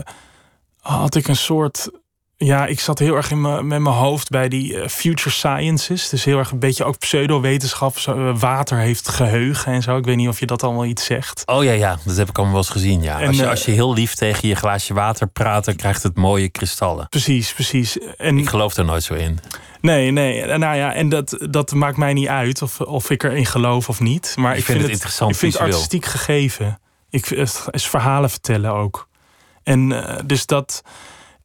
had ik een soort ja, ik zat heel erg in met mijn hoofd bij die uh, future sciences. Dus heel erg een beetje ook pseudowetenschap. Uh, water heeft geheugen en zo. Ik weet niet of je dat allemaal iets zegt. Oh ja, ja. Dat heb ik allemaal wel eens gezien. Ja. En, als, je, als je heel lief tegen je glaasje water praat, dan krijgt het mooie kristallen. Precies, precies. En, ik geloof er nooit zo in. Nee, nee. Nou ja, en dat, dat maakt mij niet uit of, of ik erin geloof of niet. Maar ik, ik vind, het, interessant. Ik vind het artistiek gegeven. Ik, het is verhalen vertellen ook. En uh, dus dat.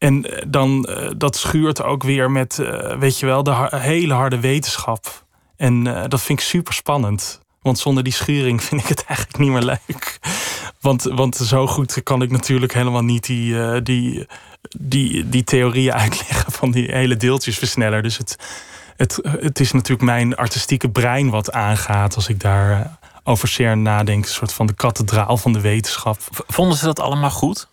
En dan uh, dat schuurt ook weer met, uh, weet je wel, de hele harde wetenschap. En dat vind ik super spannend. Want zonder die schuring [laughs] vind ik het eigenlijk niet meer leuk. Want, want zo goed kan ik natuurlijk helemaal niet die, die die, die theorieën uitleggen van die hele deeltjesversneller. Dus het, het, het is natuurlijk mijn artistieke brein wat aangaat als ik daar eh, over CERN nadenk. Een soort van de kathedraal van de wetenschap. Vonden ze dat allemaal goed?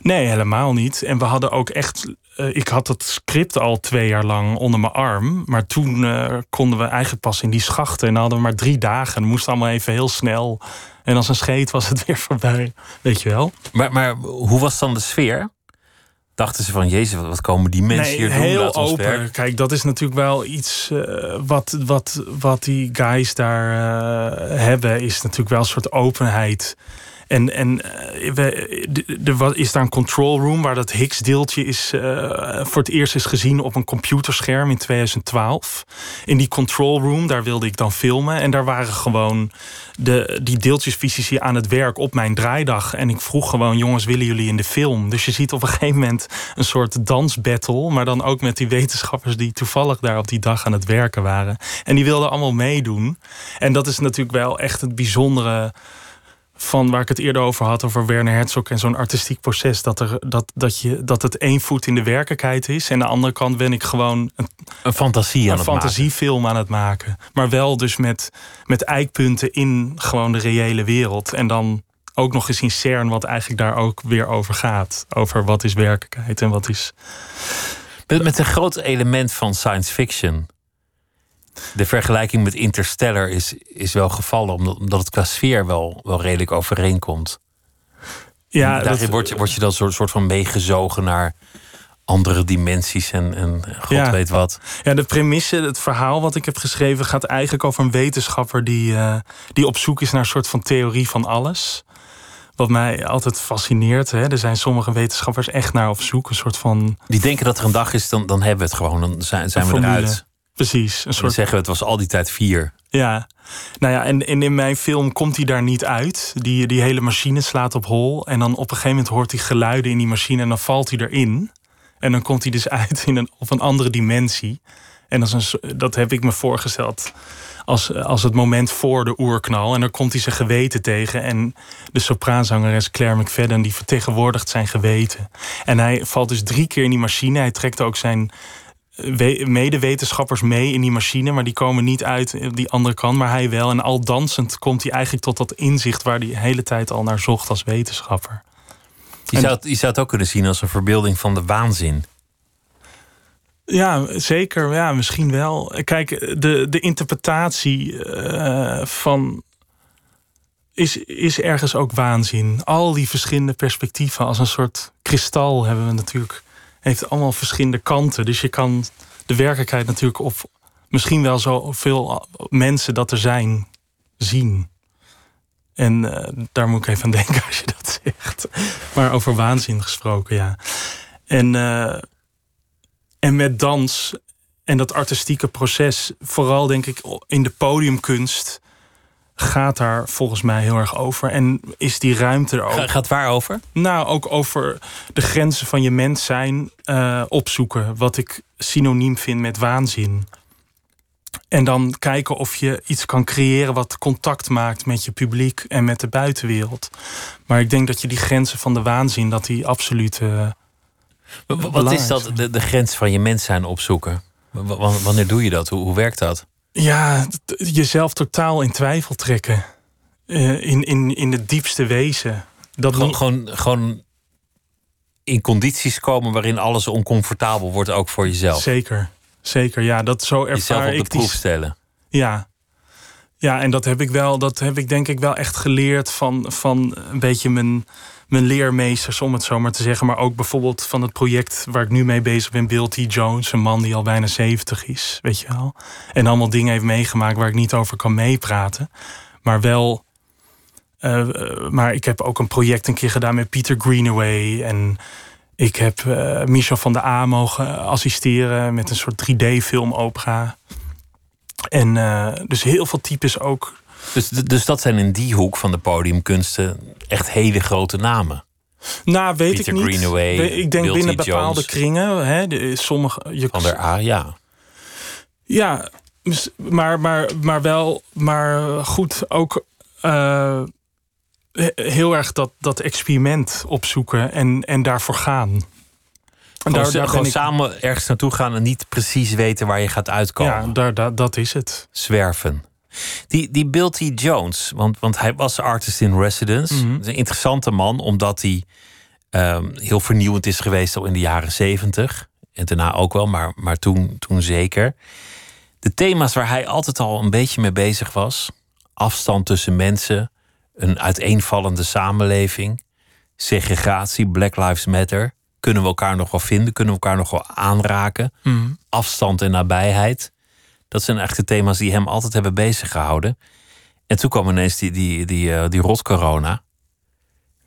Nee, helemaal niet. En we hadden ook echt. eh, ik had het script al twee jaar lang onder mijn arm. Maar toen eh, konden we eigenlijk pas in die schachten. En dan hadden we maar drie dagen. En moest allemaal even heel snel. En als een scheet was het [laughs] weer voorbij. Weet je wel? Maar, maar hoe was dan de sfeer? Dachten ze van, jezus, wat, komen die mensen hier doen? heel open. Kijk, dat is natuurlijk wel iets eh, wat, wat, wat die guys daar hebben, is natuurlijk wel een soort openheid. En, en eh, er is daar een control room waar dat Higgs-deeltje is, eh, voor het eerst is gezien op een computerscherm in 2012. In die control room, daar wilde ik dan filmen. En daar waren gewoon de, die deeltjesfysici aan het werk op mijn draaidag. En ik vroeg gewoon, jongens, willen jullie in de film? Dus je ziet op een gegeven moment een soort dansbattle. Maar dan ook met die wetenschappers die toevallig daar op die dag aan het werken waren. En die wilden allemaal meedoen. En dat is natuurlijk wel echt het bijzondere van waar ik het eerder over had, over Werner Herzog en zo'n artistiek proces. Dat, er, dat, dat, je, dat het één voet in de werkelijkheid is. En aan de andere kant ben ik gewoon een, Een fantasie aan een het maken. fantasiefilm aan het maken. Maar wel dus met, met eikpunten in gewoon de reële wereld. En dan ook nog eens in CERN, wat eigenlijk daar ook weer over gaat. Over wat is werkelijkheid en wat is. Met, met een groot element van science fiction. De vergelijking met Interstellar is, is wel gevallen, omdat, omdat het qua sfeer wel, wel redelijk overeenkomt. Ja, Daarin dat- word, je, word je dan soort, soort van meegezogen naar andere dimensies en, en god Ja. weet wat. Ja, de premisse, het verhaal wat ik heb geschreven, gaat eigenlijk over een wetenschapper die, eh, die op zoek is naar een soort van theorie van alles. Wat mij altijd fascineert. Hè. Er zijn sommige wetenschappers echt naar op zoek. Een soort van. Die denken dat er een dag is, dan, dan hebben we het gewoon. Dan zijn, zijn we formule. eruit. Precies. Een En soort zeggen we, het was al die tijd vier. Ja, nou ja, en, en in mijn film komt hij daar niet uit. Die, die hele machine slaat op hol. En dan op een gegeven moment hoort hij geluiden in die machine en dan valt hij erin. En dan komt hij dus [laughs] uit in een, op een andere dimensie. En dat, is een, so- dat heb ik me voorgesteld als, als het moment voor de oerknal. En dan komt hij zijn geweten tegen. En de sopraanzangeres Claire McFadden die vertegenwoordigt zijn geweten. En hij valt dus drie keer in die machine. Hij trekt ook zijn medewetenschappers mee in die machine, maar die komen niet uit die andere kant, maar hij wel. En al dansend komt hij eigenlijk tot dat inzicht waar hij de hele tijd al naar zocht als wetenschapper. Je En- zou, het, je zou het ook kunnen zien als een verbeelding van de waanzin. Ja, zeker. Ja, misschien wel. Kijk, de, de interpretatie eh, van. Is, is ergens ook waanzin. Al die verschillende perspectieven als een soort kristal hebben we natuurlijk. Heeft allemaal verschillende kanten. Dus je kan de werkelijkheid natuurlijk op misschien wel zoveel mensen dat er zijn zien. En eh, daar moet ik even aan denken [laughs] als je dat zegt. Maar over waanzin gesproken, ja. En. eh, en met dans en dat artistieke proces, vooral denk ik in de podiumkunst, gaat daar volgens mij heel erg over. En is die ruimte er ook. Ga- Gaat waar over? Nou, ook over de grenzen van je mens zijn eh, opzoeken. Wat ik synoniem vind met waanzin. En dan kijken of je iets kan creëren wat contact maakt met je publiek en met de buitenwereld. Maar ik denk dat je die grenzen van de waanzin, dat die absoluut. W- Wat is dat, de, de grens van je mens zijn opzoeken? W- Wanneer doe je dat? Hoe, hoe werkt dat? Ja, jezelf totaal in twijfel trekken. Eh, in, in, in het diepste wezen. Dat Gewoon, gewoon, gewoon in condities komen waarin alles oncomfortabel wordt, ook voor jezelf. Zeker, zeker. Ja, dat zo Jezelf ervaar op de ik die. proef stellen. Ja. ja, en dat heb ik wel. Dat heb ik denk ik wel echt geleerd van, van een beetje mijn, mijn leermeesters, om het zo maar te zeggen. Maar ook bijvoorbeeld van het project waar ik nu mee bezig ben, Bill T. Jones, een man die al bijna 70 is, weet je wel. En allemaal dingen heeft meegemaakt waar ik niet over kan meepraten. Maar wel. eh, eh, maar ik heb ook een project een keer gedaan met Peter Greenaway. En ik heb eh, Michel van der A mogen assisteren met een soort 3D-filmopera. En dus heel veel types ook. Dus, dus dat zijn in die hoek van de podiumkunsten echt hele grote namen. Nou, weet Peter ik niet. Greenaway, ik denk Bill binnen bepaalde Jones. kringen. Hè, de, sommige, je, Van der A, ja. Ja, maar, maar, maar wel, maar goed, ook eh, he- heel erg dat, dat experiment opzoeken en, en daarvoor gaan. Gewoon, daar- daar gewoon ik- samen ergens naartoe gaan en niet precies weten waar je gaat uitkomen. Ja, daar, daar, dat is het. Zwerven. Die, die Bill T. Jones, want, want hij was artist in residence. Dat is een interessante man, omdat hij ehm, heel vernieuwend is geweest al in de jaren zeventig. En daarna ook wel, maar, maar toen, toen zeker. De thema's waar hij altijd al een beetje mee bezig was: afstand tussen mensen, een uiteenvallende samenleving, segregatie, Black Lives Matter. Kunnen we elkaar nog wel vinden? Kunnen we elkaar nog wel aanraken? Mhm. afstand en nabijheid. Dat zijn eigenlijk de thema's die hem altijd hebben bezig gehouden. En toen kwam ineens die, die, die, eh, die rot-corona.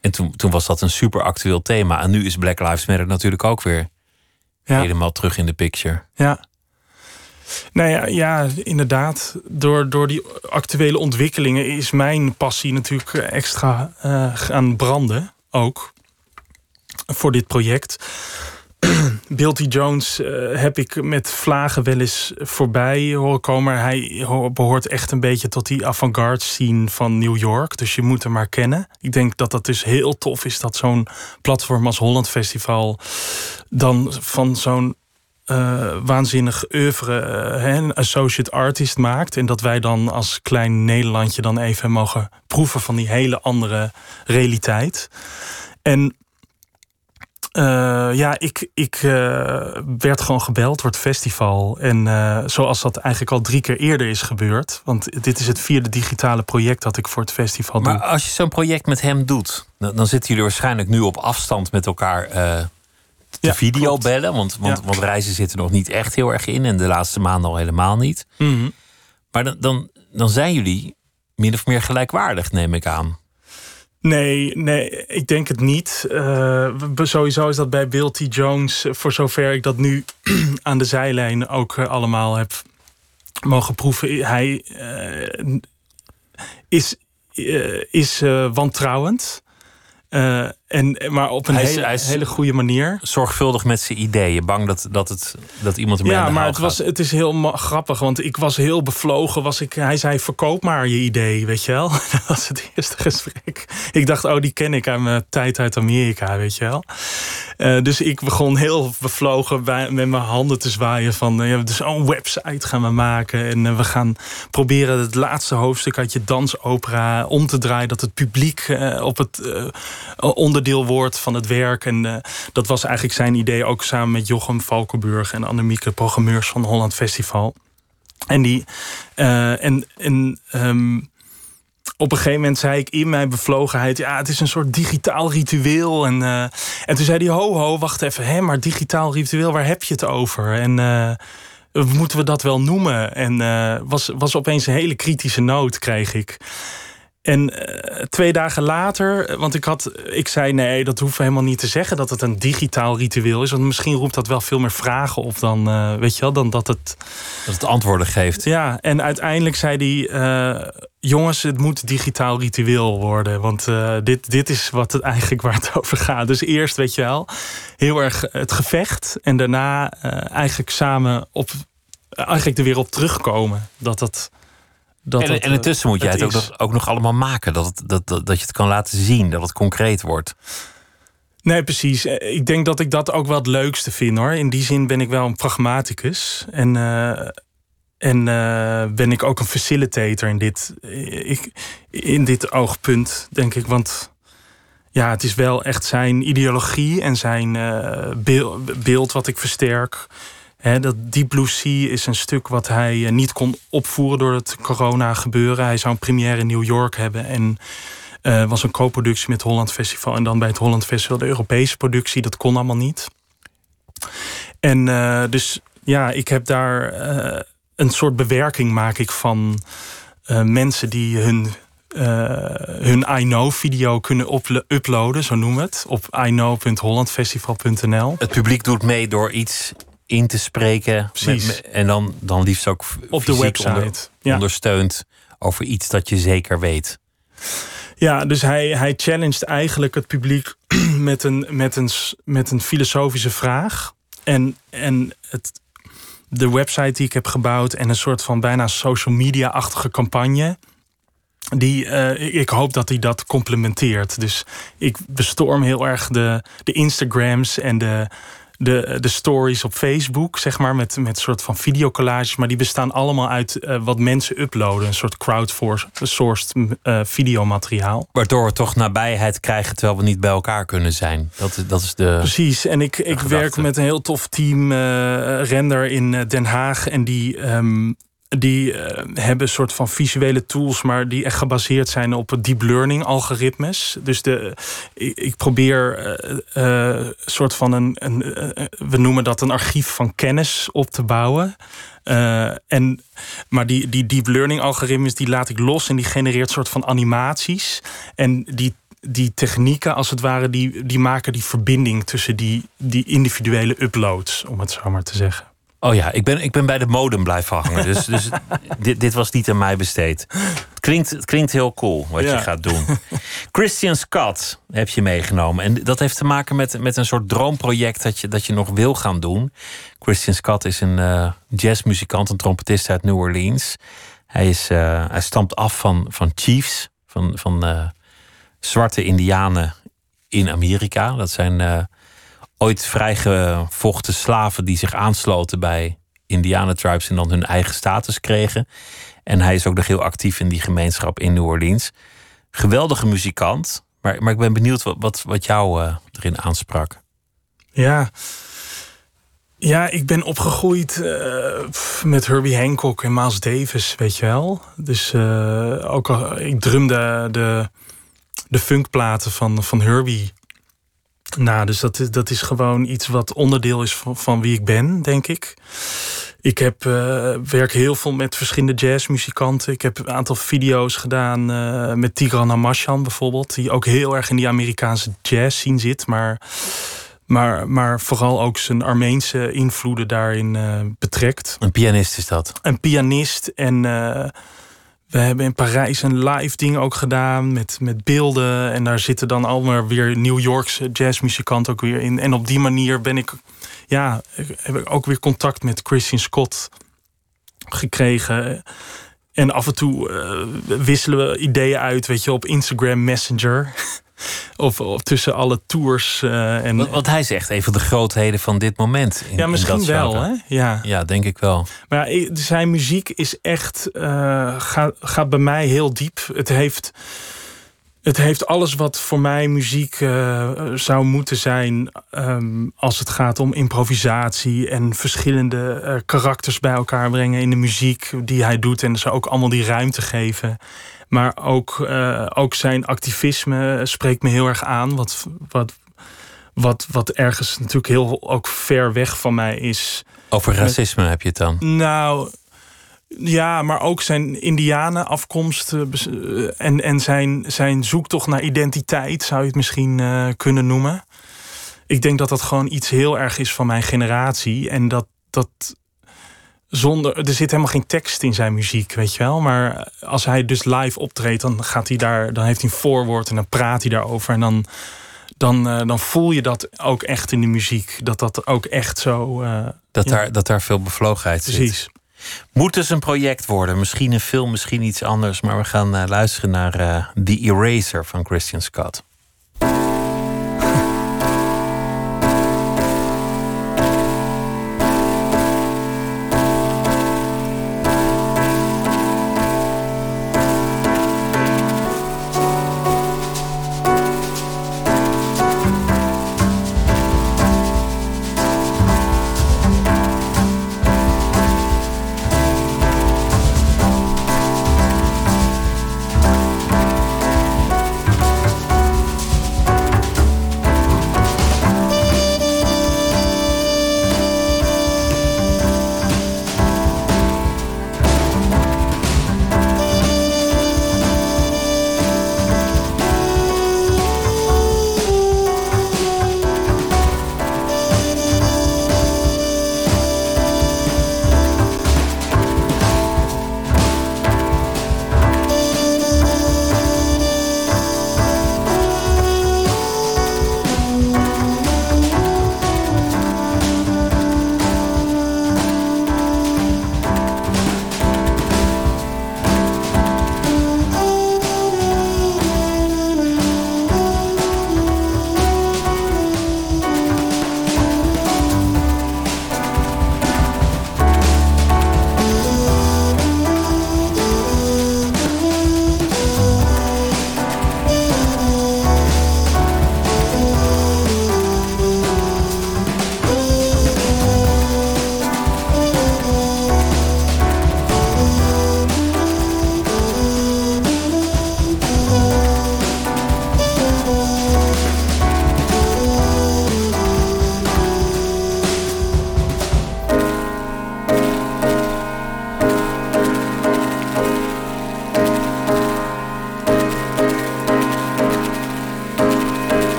En toen, toen was dat een super actueel thema. En nu is Black Lives Matter natuurlijk ook weer Ja. helemaal terug in de picture. Ja. Nou ja, ja inderdaad. Door, door die actuele ontwikkelingen is mijn passie natuurlijk extra eh, gaan branden. Ook. Voor dit project. [clears throat] Bill T. Jones eh, heb ik met vlagen wel eens voorbij horen komen. Hij ho- behoort echt een beetje tot die avant-garde scene van New York. Dus je moet hem maar kennen. Ik denk dat dat dus heel tof is dat zo'n platform als Holland Festival dan van zo'n eh, waanzinnig oeuvre eh, een associate artist maakt. En dat wij dan als klein Nederlandje dan even mogen proeven van die hele andere realiteit. En eh, ja, ik, ik eh, werd gewoon gebeld door het festival. En eh, zoals dat eigenlijk al drie keer eerder is gebeurd. Want dit is het vierde digitale project dat ik voor het festival doe. Maar als je zo'n project met hem doet, dan, dan zitten jullie waarschijnlijk nu op afstand met elkaar te Ja, videobellen. Want, want, Ja. want reizen zitten nog niet echt heel erg in. En de laatste maanden al helemaal niet. Mhm. Maar dan, dan, dan zijn jullie min of meer gelijkwaardig, neem ik aan. Nee, nee, ik denk het niet. Eh, sowieso is dat bij Bill T. Jones, eh, voor zover ik dat nu [clears throat] aan de zijlijn ook eh, allemaal heb mogen proeven. Hij is, is wantrouwend. Eh, en, maar op een Hij is- hele, hij is- hele goede manier. Zorgvuldig met zijn ideeën. Bang dat, dat, het, dat iemand ermee Ja, de maar het, was, het is heel grappig, want ik was heel bevlogen. Was ik, hij zei, verkoop maar je idee, weet je wel. [laughs] Dat was het eerste gesprek. Ik dacht, oh, die ken ik uit mijn tijd uit Amerika, weet je wel. Eh, dus ik begon heel bevlogen bij, met mijn handen te zwaaien van... eh, ja, dus zo'n website gaan we maken. En we gaan proberen het laatste hoofdstuk uit je dansopera om te draaien... dat het publiek op het onderdeel wordt van het werk. En eh, dat was eigenlijk zijn idee, ook samen met Jochem Valkenburg... en Annemieke, programmeurs van Holland Festival. En die... eh, en, en ehm, op een gegeven moment zei ik in mijn bevlogenheid... ja, het is een soort digitaal ritueel. En, eh, en toen zei hij, ho, ho, wacht even. Hè, maar digitaal ritueel, waar heb je het over? En eh, moeten we dat wel noemen? En eh, was, was opeens een hele kritische noot, kreeg ik. En eh, twee dagen later, eh, want ik, had, ik zei nee, dat hoeven we helemaal niet te zeggen dat het een digitaal ritueel is. Want misschien roept dat wel veel meer vragen op dan, eh, weet je wel, dan dat het Dat het antwoorden geeft. ja, en uiteindelijk zei hij: Jongens, het moet digitaal ritueel worden. Want dit, dit is wat het eigenlijk waar het [laughs] over gaat. Dus eerst, weet je wel, heel erg het gevecht. En daarna eigenlijk samen op eigenlijk er weer op terugkomen. Dat dat. Dat en, dat, en intussen moet jij het, ook, nog, ook nog allemaal maken. Dat, het, dat, dat, dat je het kan laten zien. Dat het concreet wordt. Nee, precies. Eh, Ik denk dat ik dat ook wel het leukste vind hoor. In die zin ben ik wel een pragmaticus. En, eh, en eh, ben ik ook een facilitator in dit, eh, ik, in dit oogpunt, denk ik. Want ja, het is wel echt zijn ideologie en zijn eh, beel- beeld wat ik versterk. Dat Deep Blue Sea is een stuk wat hij eh, niet kon opvoeren door het corona gebeuren. Hij zou een première in New York hebben en eh, was een co-productie met Holland Festival. En dan bij het Holland Festival de Europese productie. Dat kon allemaal niet. En eh, dus ja, ik heb daar een soort bewerking maak ik van mensen die hun, eh, hun I Know video kunnen uplo- uploaden, zo noemen we het, op iknow.hollandfestival.nl. Het publiek doet mee door iets in te spreken. Precies. met- en dan, dan liefst ook Op de website. onder- ja. ondersteund over iets dat je zeker weet. Ja, dus hij, hij challenged eigenlijk het publiek [clears throat] met een, met een, met een filosofische vraag. En, en het, de website die ik heb gebouwd en een soort van bijna social media-achtige campagne. Die, eh, ik- ik hoop dat hij dat complementeert. Dus ik bestorm heel erg de, de Instagrams en de, de, de stories op Facebook, zeg maar, met, met soort van videocollages. Maar die bestaan allemaal uit eh, wat mensen uploaden. Een soort crowdsourced uh, videomateriaal. Waardoor we toch nabijheid krijgen terwijl we niet bij elkaar kunnen zijn. Dat, dat is de. Precies. En ik, ik werk met een heel tof team uh, render in Den Haag. En die. Um, die uh, hebben een soort van visuele tools, maar die echt gebaseerd zijn op deep learning algoritmes. Dus de, ik, ik probeer uh, soort van een, een we noemen dat een archief van kennis op te bouwen. en, maar die, die deep learning algoritmes die laat ik los en die genereert soort van animaties. En die die technieken, als het ware, die, die maken die verbinding tussen die, die individuele uploads, om het zo maar te zeggen. Oh ja, ik ben, ik ben bij de modem blijven hangen. Dus, dus [laughs] dit, dit was niet aan mij besteed. Het klinkt, het klinkt heel cool wat je gaat doen. [laughs] Christian Scott heb je meegenomen. En dat heeft te maken met, met een soort droomproject dat je, dat je nog wil gaan doen. Christian Scott is een uh, jazzmuzikant, een trompetist uit New Orleans. Hij, is, uh, hij stamt af van, van chiefs, van, van uh, zwarte indianen in Amerika. Dat zijn ooit vrijgevochten slaven die zich aansloten bij Indianen-tribes en dan hun eigen status kregen. En hij is ook nog heel actief in die gemeenschap in New Orleans. Geweldige muzikant, maar, maar ik ben benieuwd wat, wat, jou uh, erin aansprak. Ja. Ja, ik ben opgegroeid uh, met Herbie Hancock en Miles Davis, weet je wel. Dus uh, ook al, ik drumde de, de funkplaten van, van Herbie nou, dus dat is, dat is gewoon iets wat onderdeel is van, van wie ik ben, denk ik. Ik heb, uh, werk heel veel met verschillende jazzmuzikanten. Ik heb een aantal video's gedaan uh, met Tigran Hamashan bijvoorbeeld. Die ook heel erg in die Amerikaanse jazz scene zit. Maar, maar, maar vooral ook zijn Armeense invloeden daarin uh, betrekt. Een pianist is dat? Een pianist en we hebben in Parijs een live ding ook gedaan met, met beelden. En daar zitten dan allemaal weer New Yorkse jazzmuzikanten ook weer in. En op die manier ben ik, ja, heb ik ook weer contact met Christian Scott gekregen. En af en toe uh, wisselen we ideeën uit, weet je, op Instagram Messenger. [laughs] Of, of, tussen alle tours. Uh, en, wat, hij zegt, een van de grootheden van dit moment. In, ja, misschien wel, hè? Ja. ja, denk ik wel. Maar ja, zijn muziek is echt. Uh, gaat, gaat bij mij heel diep. Het heeft. Het heeft alles wat voor mij muziek uh, zou moeten zijn um, als het gaat om improvisatie en verschillende uh, karakters bij elkaar brengen in de muziek die hij doet en ze ook allemaal die ruimte geven. Maar ook, uh, ook zijn activisme spreekt me heel erg aan. Wat, wat, wat, wat ergens natuurlijk heel ook ver weg van mij is. Over racisme heb je het dan? Nou, ja, maar ook zijn Indianenafkomst en, en zijn, zijn zoektocht naar identiteit, zou je het misschien uh, kunnen noemen. Ik denk dat dat gewoon iets heel erg is van mijn generatie. En dat, dat zonder. Er zit helemaal geen tekst in zijn muziek, weet je wel. Maar als hij dus live optreedt, dan gaat hij daar. Dan heeft hij een voorwoord en dan praat hij daarover. En dan. Dan, uh, dan voel je dat ook echt in de muziek. Dat dat ook echt zo. Uh, dat, ja. daar, dat daar veel bevlogenheid zit. Precies. Moet dus een project worden. Misschien een film, misschien iets anders. Maar we gaan uh, luisteren naar uh, The Eraser van Christian Scott.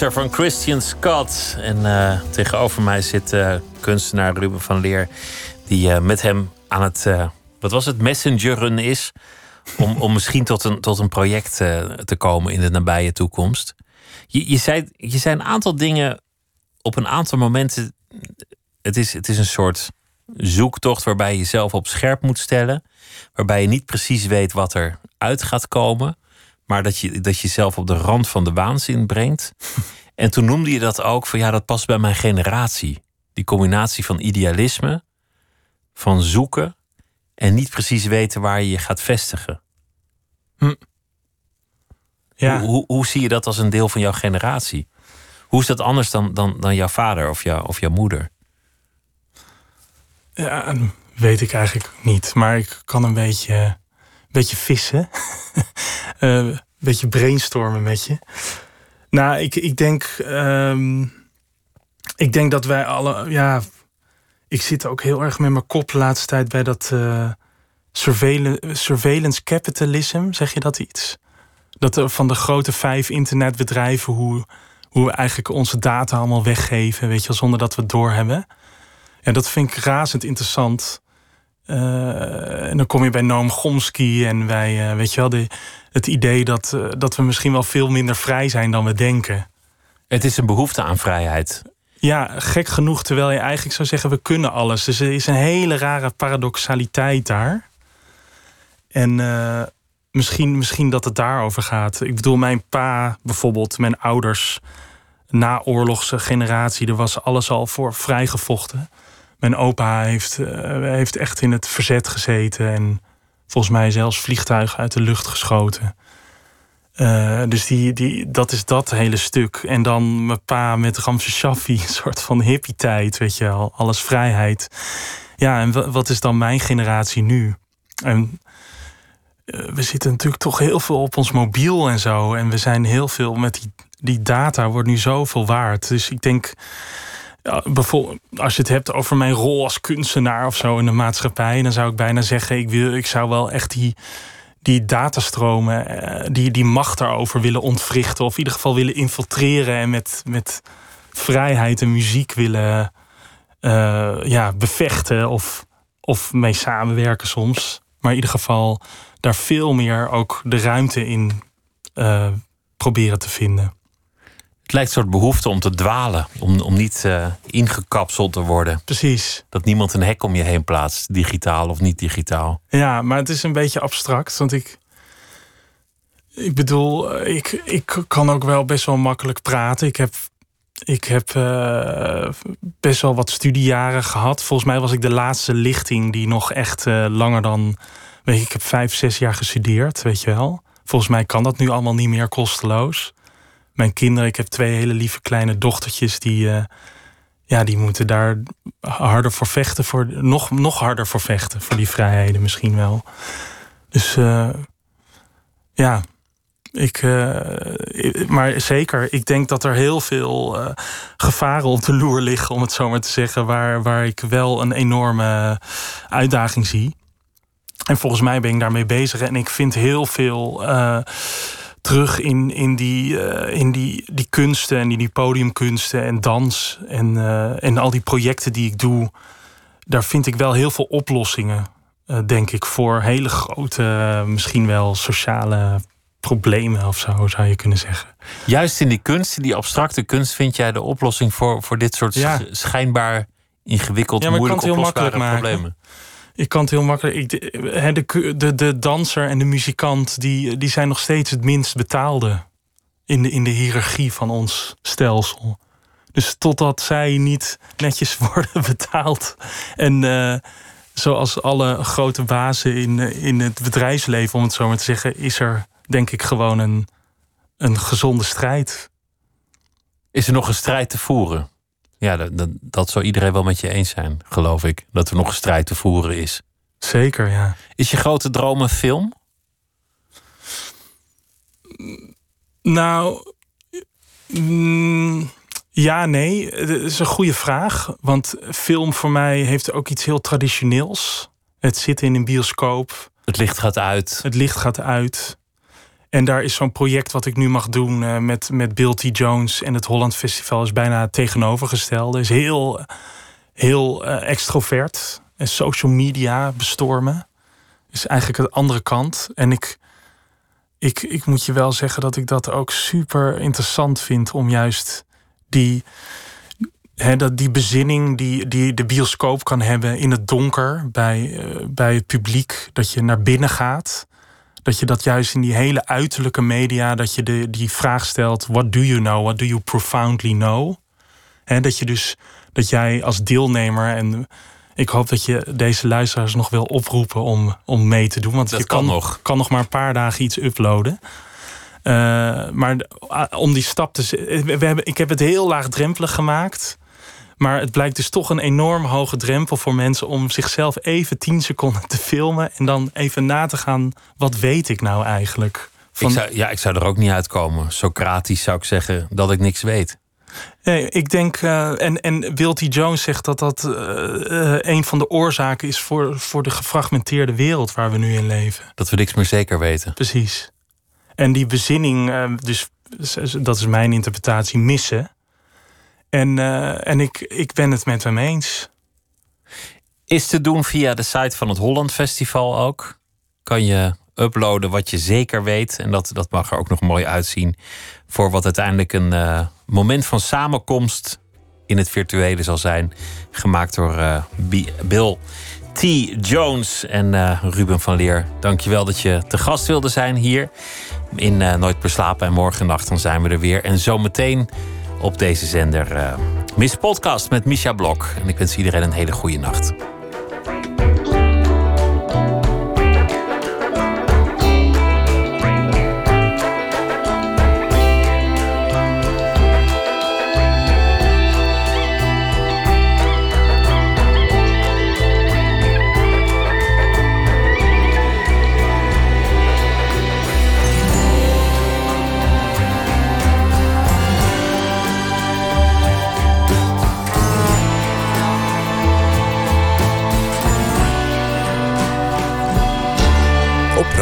Eraser van Christian Scott. En eh, tegenover mij zit uh, kunstenaar Ruben van Leer. Die uh, met hem aan het, wat was het, messengeren is. Om, om misschien tot een, tot een project te komen in de nabije toekomst. Je, je, zei, je zei een aantal dingen op een aantal momenten. Het is, het is een soort zoektocht waarbij je jezelf op scherp moet stellen. Waarbij je niet precies weet wat er uit gaat komen. Maar dat je, dat je jezelf op de rand van de waanzin brengt. En toen noemde je dat ook van ja, dat past bij mijn generatie. Die combinatie van idealisme, van zoeken en niet precies weten waar je je gaat vestigen. Hm. Ja. Hoe, hoe, hoe, zie je dat als een deel van jouw generatie? Hoe is dat anders dan, dan, dan jouw vader of, jou, of jouw moeder? Ja, weet ik eigenlijk niet. Maar ik kan een beetje, beetje vissen. [laughs] een beetje brainstormen met je. Nou, ik, ik denk. Um, ik denk dat wij alle. Ja, ik zit ook heel erg met mijn kop de laatste tijd bij dat. Uh, surveillance, capitalism, zeg je dat iets? Dat van de grote vijf internetbedrijven, hoe, hoe we eigenlijk onze data allemaal weggeven, weet je, zonder dat we het doorhebben. En dat vind ik razend interessant. Uh, en dan kom je bij Noam Chomsky en wij, uh, weet je wel, de, het idee dat, uh, dat we misschien wel veel minder vrij zijn dan we denken. Het is een behoefte aan vrijheid. Ja, gek genoeg, terwijl je eigenlijk zou zeggen, we kunnen alles. Dus er is een hele rare paradoxaliteit daar. En misschien, misschien dat het daarover gaat. Ik bedoel, mijn pa bijvoorbeeld, mijn ouders, naoorlogse generatie, er was alles al voor vrijgevochten. Mijn opa heeft, uh, heeft echt in het verzet gezeten en volgens mij zelfs vliegtuigen uit de lucht geschoten. Uh, dus die, die, dat is dat hele stuk. En dan mijn pa met Shaffi, [laughs] een soort van hippie-tijd, weet je wel. Alles vrijheid. Ja, en wat is dan mijn generatie nu? En uh, we zitten natuurlijk toch heel veel op ons mobiel en zo. En we zijn heel veel met die, die data, wordt nu zoveel waard. Dus ik denk ja, als je het hebt over mijn rol als kunstenaar of zo in de maatschappij, dan zou ik bijna zeggen: ik, wil, ik zou wel echt die, die datastromen, eh, die, die macht daarover willen ontwrichten, of in ieder geval willen infiltreren en met, met vrijheid en muziek willen uh, ja, bevechten of, of mee samenwerken soms. Maar in ieder geval daar veel meer ook de ruimte in uh, proberen te vinden. Het lijkt een soort behoefte om te dwalen, om, om niet uh, ingekapseld te worden. Precies. Dat niemand een hek om je heen plaatst, digitaal of niet digitaal. Ja, maar het is een beetje abstract, want ik. Ik bedoel, ik, ik kan ook wel best wel makkelijk praten. Ik heb, ik heb uh, best wel wat studiejaren gehad. Volgens mij was ik de laatste lichting die nog echt uh, langer dan. Weet je, ik heb vijf, zes jaar gestudeerd, weet je wel. Volgens mij kan dat nu allemaal niet meer kosteloos mijn kinderen, ik heb twee hele lieve kleine dochtertjes die, uh, ja, die moeten daar harder voor vechten, voor, nog, nog harder voor vechten, voor die vrijheden misschien wel. Dus uh, ja, ik, uh, maar zeker, ik denk dat er heel veel gevaren op de loer liggen, om het zo maar te zeggen, waar, waar ik wel een enorme uitdaging zie. En volgens mij ben ik daarmee bezig en ik vind heel veel terug in, in, die, uh, in die, die kunsten en in die podiumkunsten en dans en, uh, en al die projecten die ik doe. Daar vind ik wel heel veel oplossingen, uh, denk ik, voor hele grote, misschien wel sociale problemen of zo, zou je kunnen zeggen. Juist in die kunst, in die abstracte kunst, vind jij de oplossing voor, voor dit soort ja. schijnbaar ingewikkeld, ja, moeilijk oplosbare problemen? Maken. Ik kan het heel makkelijk. De, de, de danser en de muzikant die, die zijn nog steeds het minst betaalde in de, in de hiërarchie van ons stelsel. Dus totdat zij niet netjes [laughs] worden betaald. En uh, zoals alle grote bazen in, in het bedrijfsleven, om het zo maar te zeggen, is er denk ik gewoon een, een gezonde strijd. Is er nog een strijd te voeren? Ja, dat, dat, dat zou iedereen wel met je eens zijn, geloof ik. Dat er nog een strijd te voeren is. Zeker, ja. Is je grote droom een film? Nou, mm, ja, nee. Dat is een goede vraag. Want film voor mij heeft ook iets heel traditioneels. Het zitten in een bioscoop. Het licht gaat uit. Het licht gaat uit. En daar is zo'n project wat ik nu mag doen eh, met, met Bill T. Jones en het Holland Festival is bijna het tegenovergestelde. Is heel, heel eh, extrovert. En social media bestormen. Is eigenlijk de andere kant. En ik, ik, ik moet je wel zeggen dat ik dat ook super interessant vind om juist die, dat die bezinning die, die de bioscoop kan hebben in het donker bij, eh, bij het publiek. Dat je naar binnen gaat. Dat je dat juist in die hele uiterlijke media, dat je de, die vraag stelt: What do you know? What do you profoundly know? Hè, dat je dus dat jij als deelnemer en ik hoop dat je deze luisteraars nog wil oproepen om, om mee te doen. Want Dat je kan kan, nog. kan nog maar een paar dagen iets uploaden. Eh, maar ah, om die stap te. z- We hebben, ik heb het heel laagdrempelig gemaakt. Maar het blijkt dus toch een enorm hoge drempel voor mensen om zichzelf even 10 seconden te filmen. En dan even na te gaan. Wat weet ik nou eigenlijk? Van, Ik zou, ja, ik zou er ook niet uitkomen. Socratisch zou ik zeggen dat ik niks weet. Nee, ik denk, eh, en, en Will T. Jones zegt dat dat eh, eh, een van de oorzaken is voor, voor de gefragmenteerde wereld waar we nu in leven. Dat we niks meer zeker weten. Precies. En die bezinning, dus dat is mijn interpretatie, missen. En, eh, en ik, ik ben het met hem eens. Is te doen via de site van het Holland Festival ook. Kan je uploaden wat je zeker weet. En dat, dat mag er ook nog mooi uitzien. Voor wat uiteindelijk een eh, moment van samenkomst in het virtuele zal zijn. Gemaakt door eh, Bi- Bill T. Jones en Ruben van Leer. Dankjewel dat je te gast wilde zijn hier. In Nooit meer slapen. En morgen nacht dan zijn we er weer. En zometeen op deze zender eh Miss Podcast met Misha Blok. En ik wens iedereen een hele goede nacht.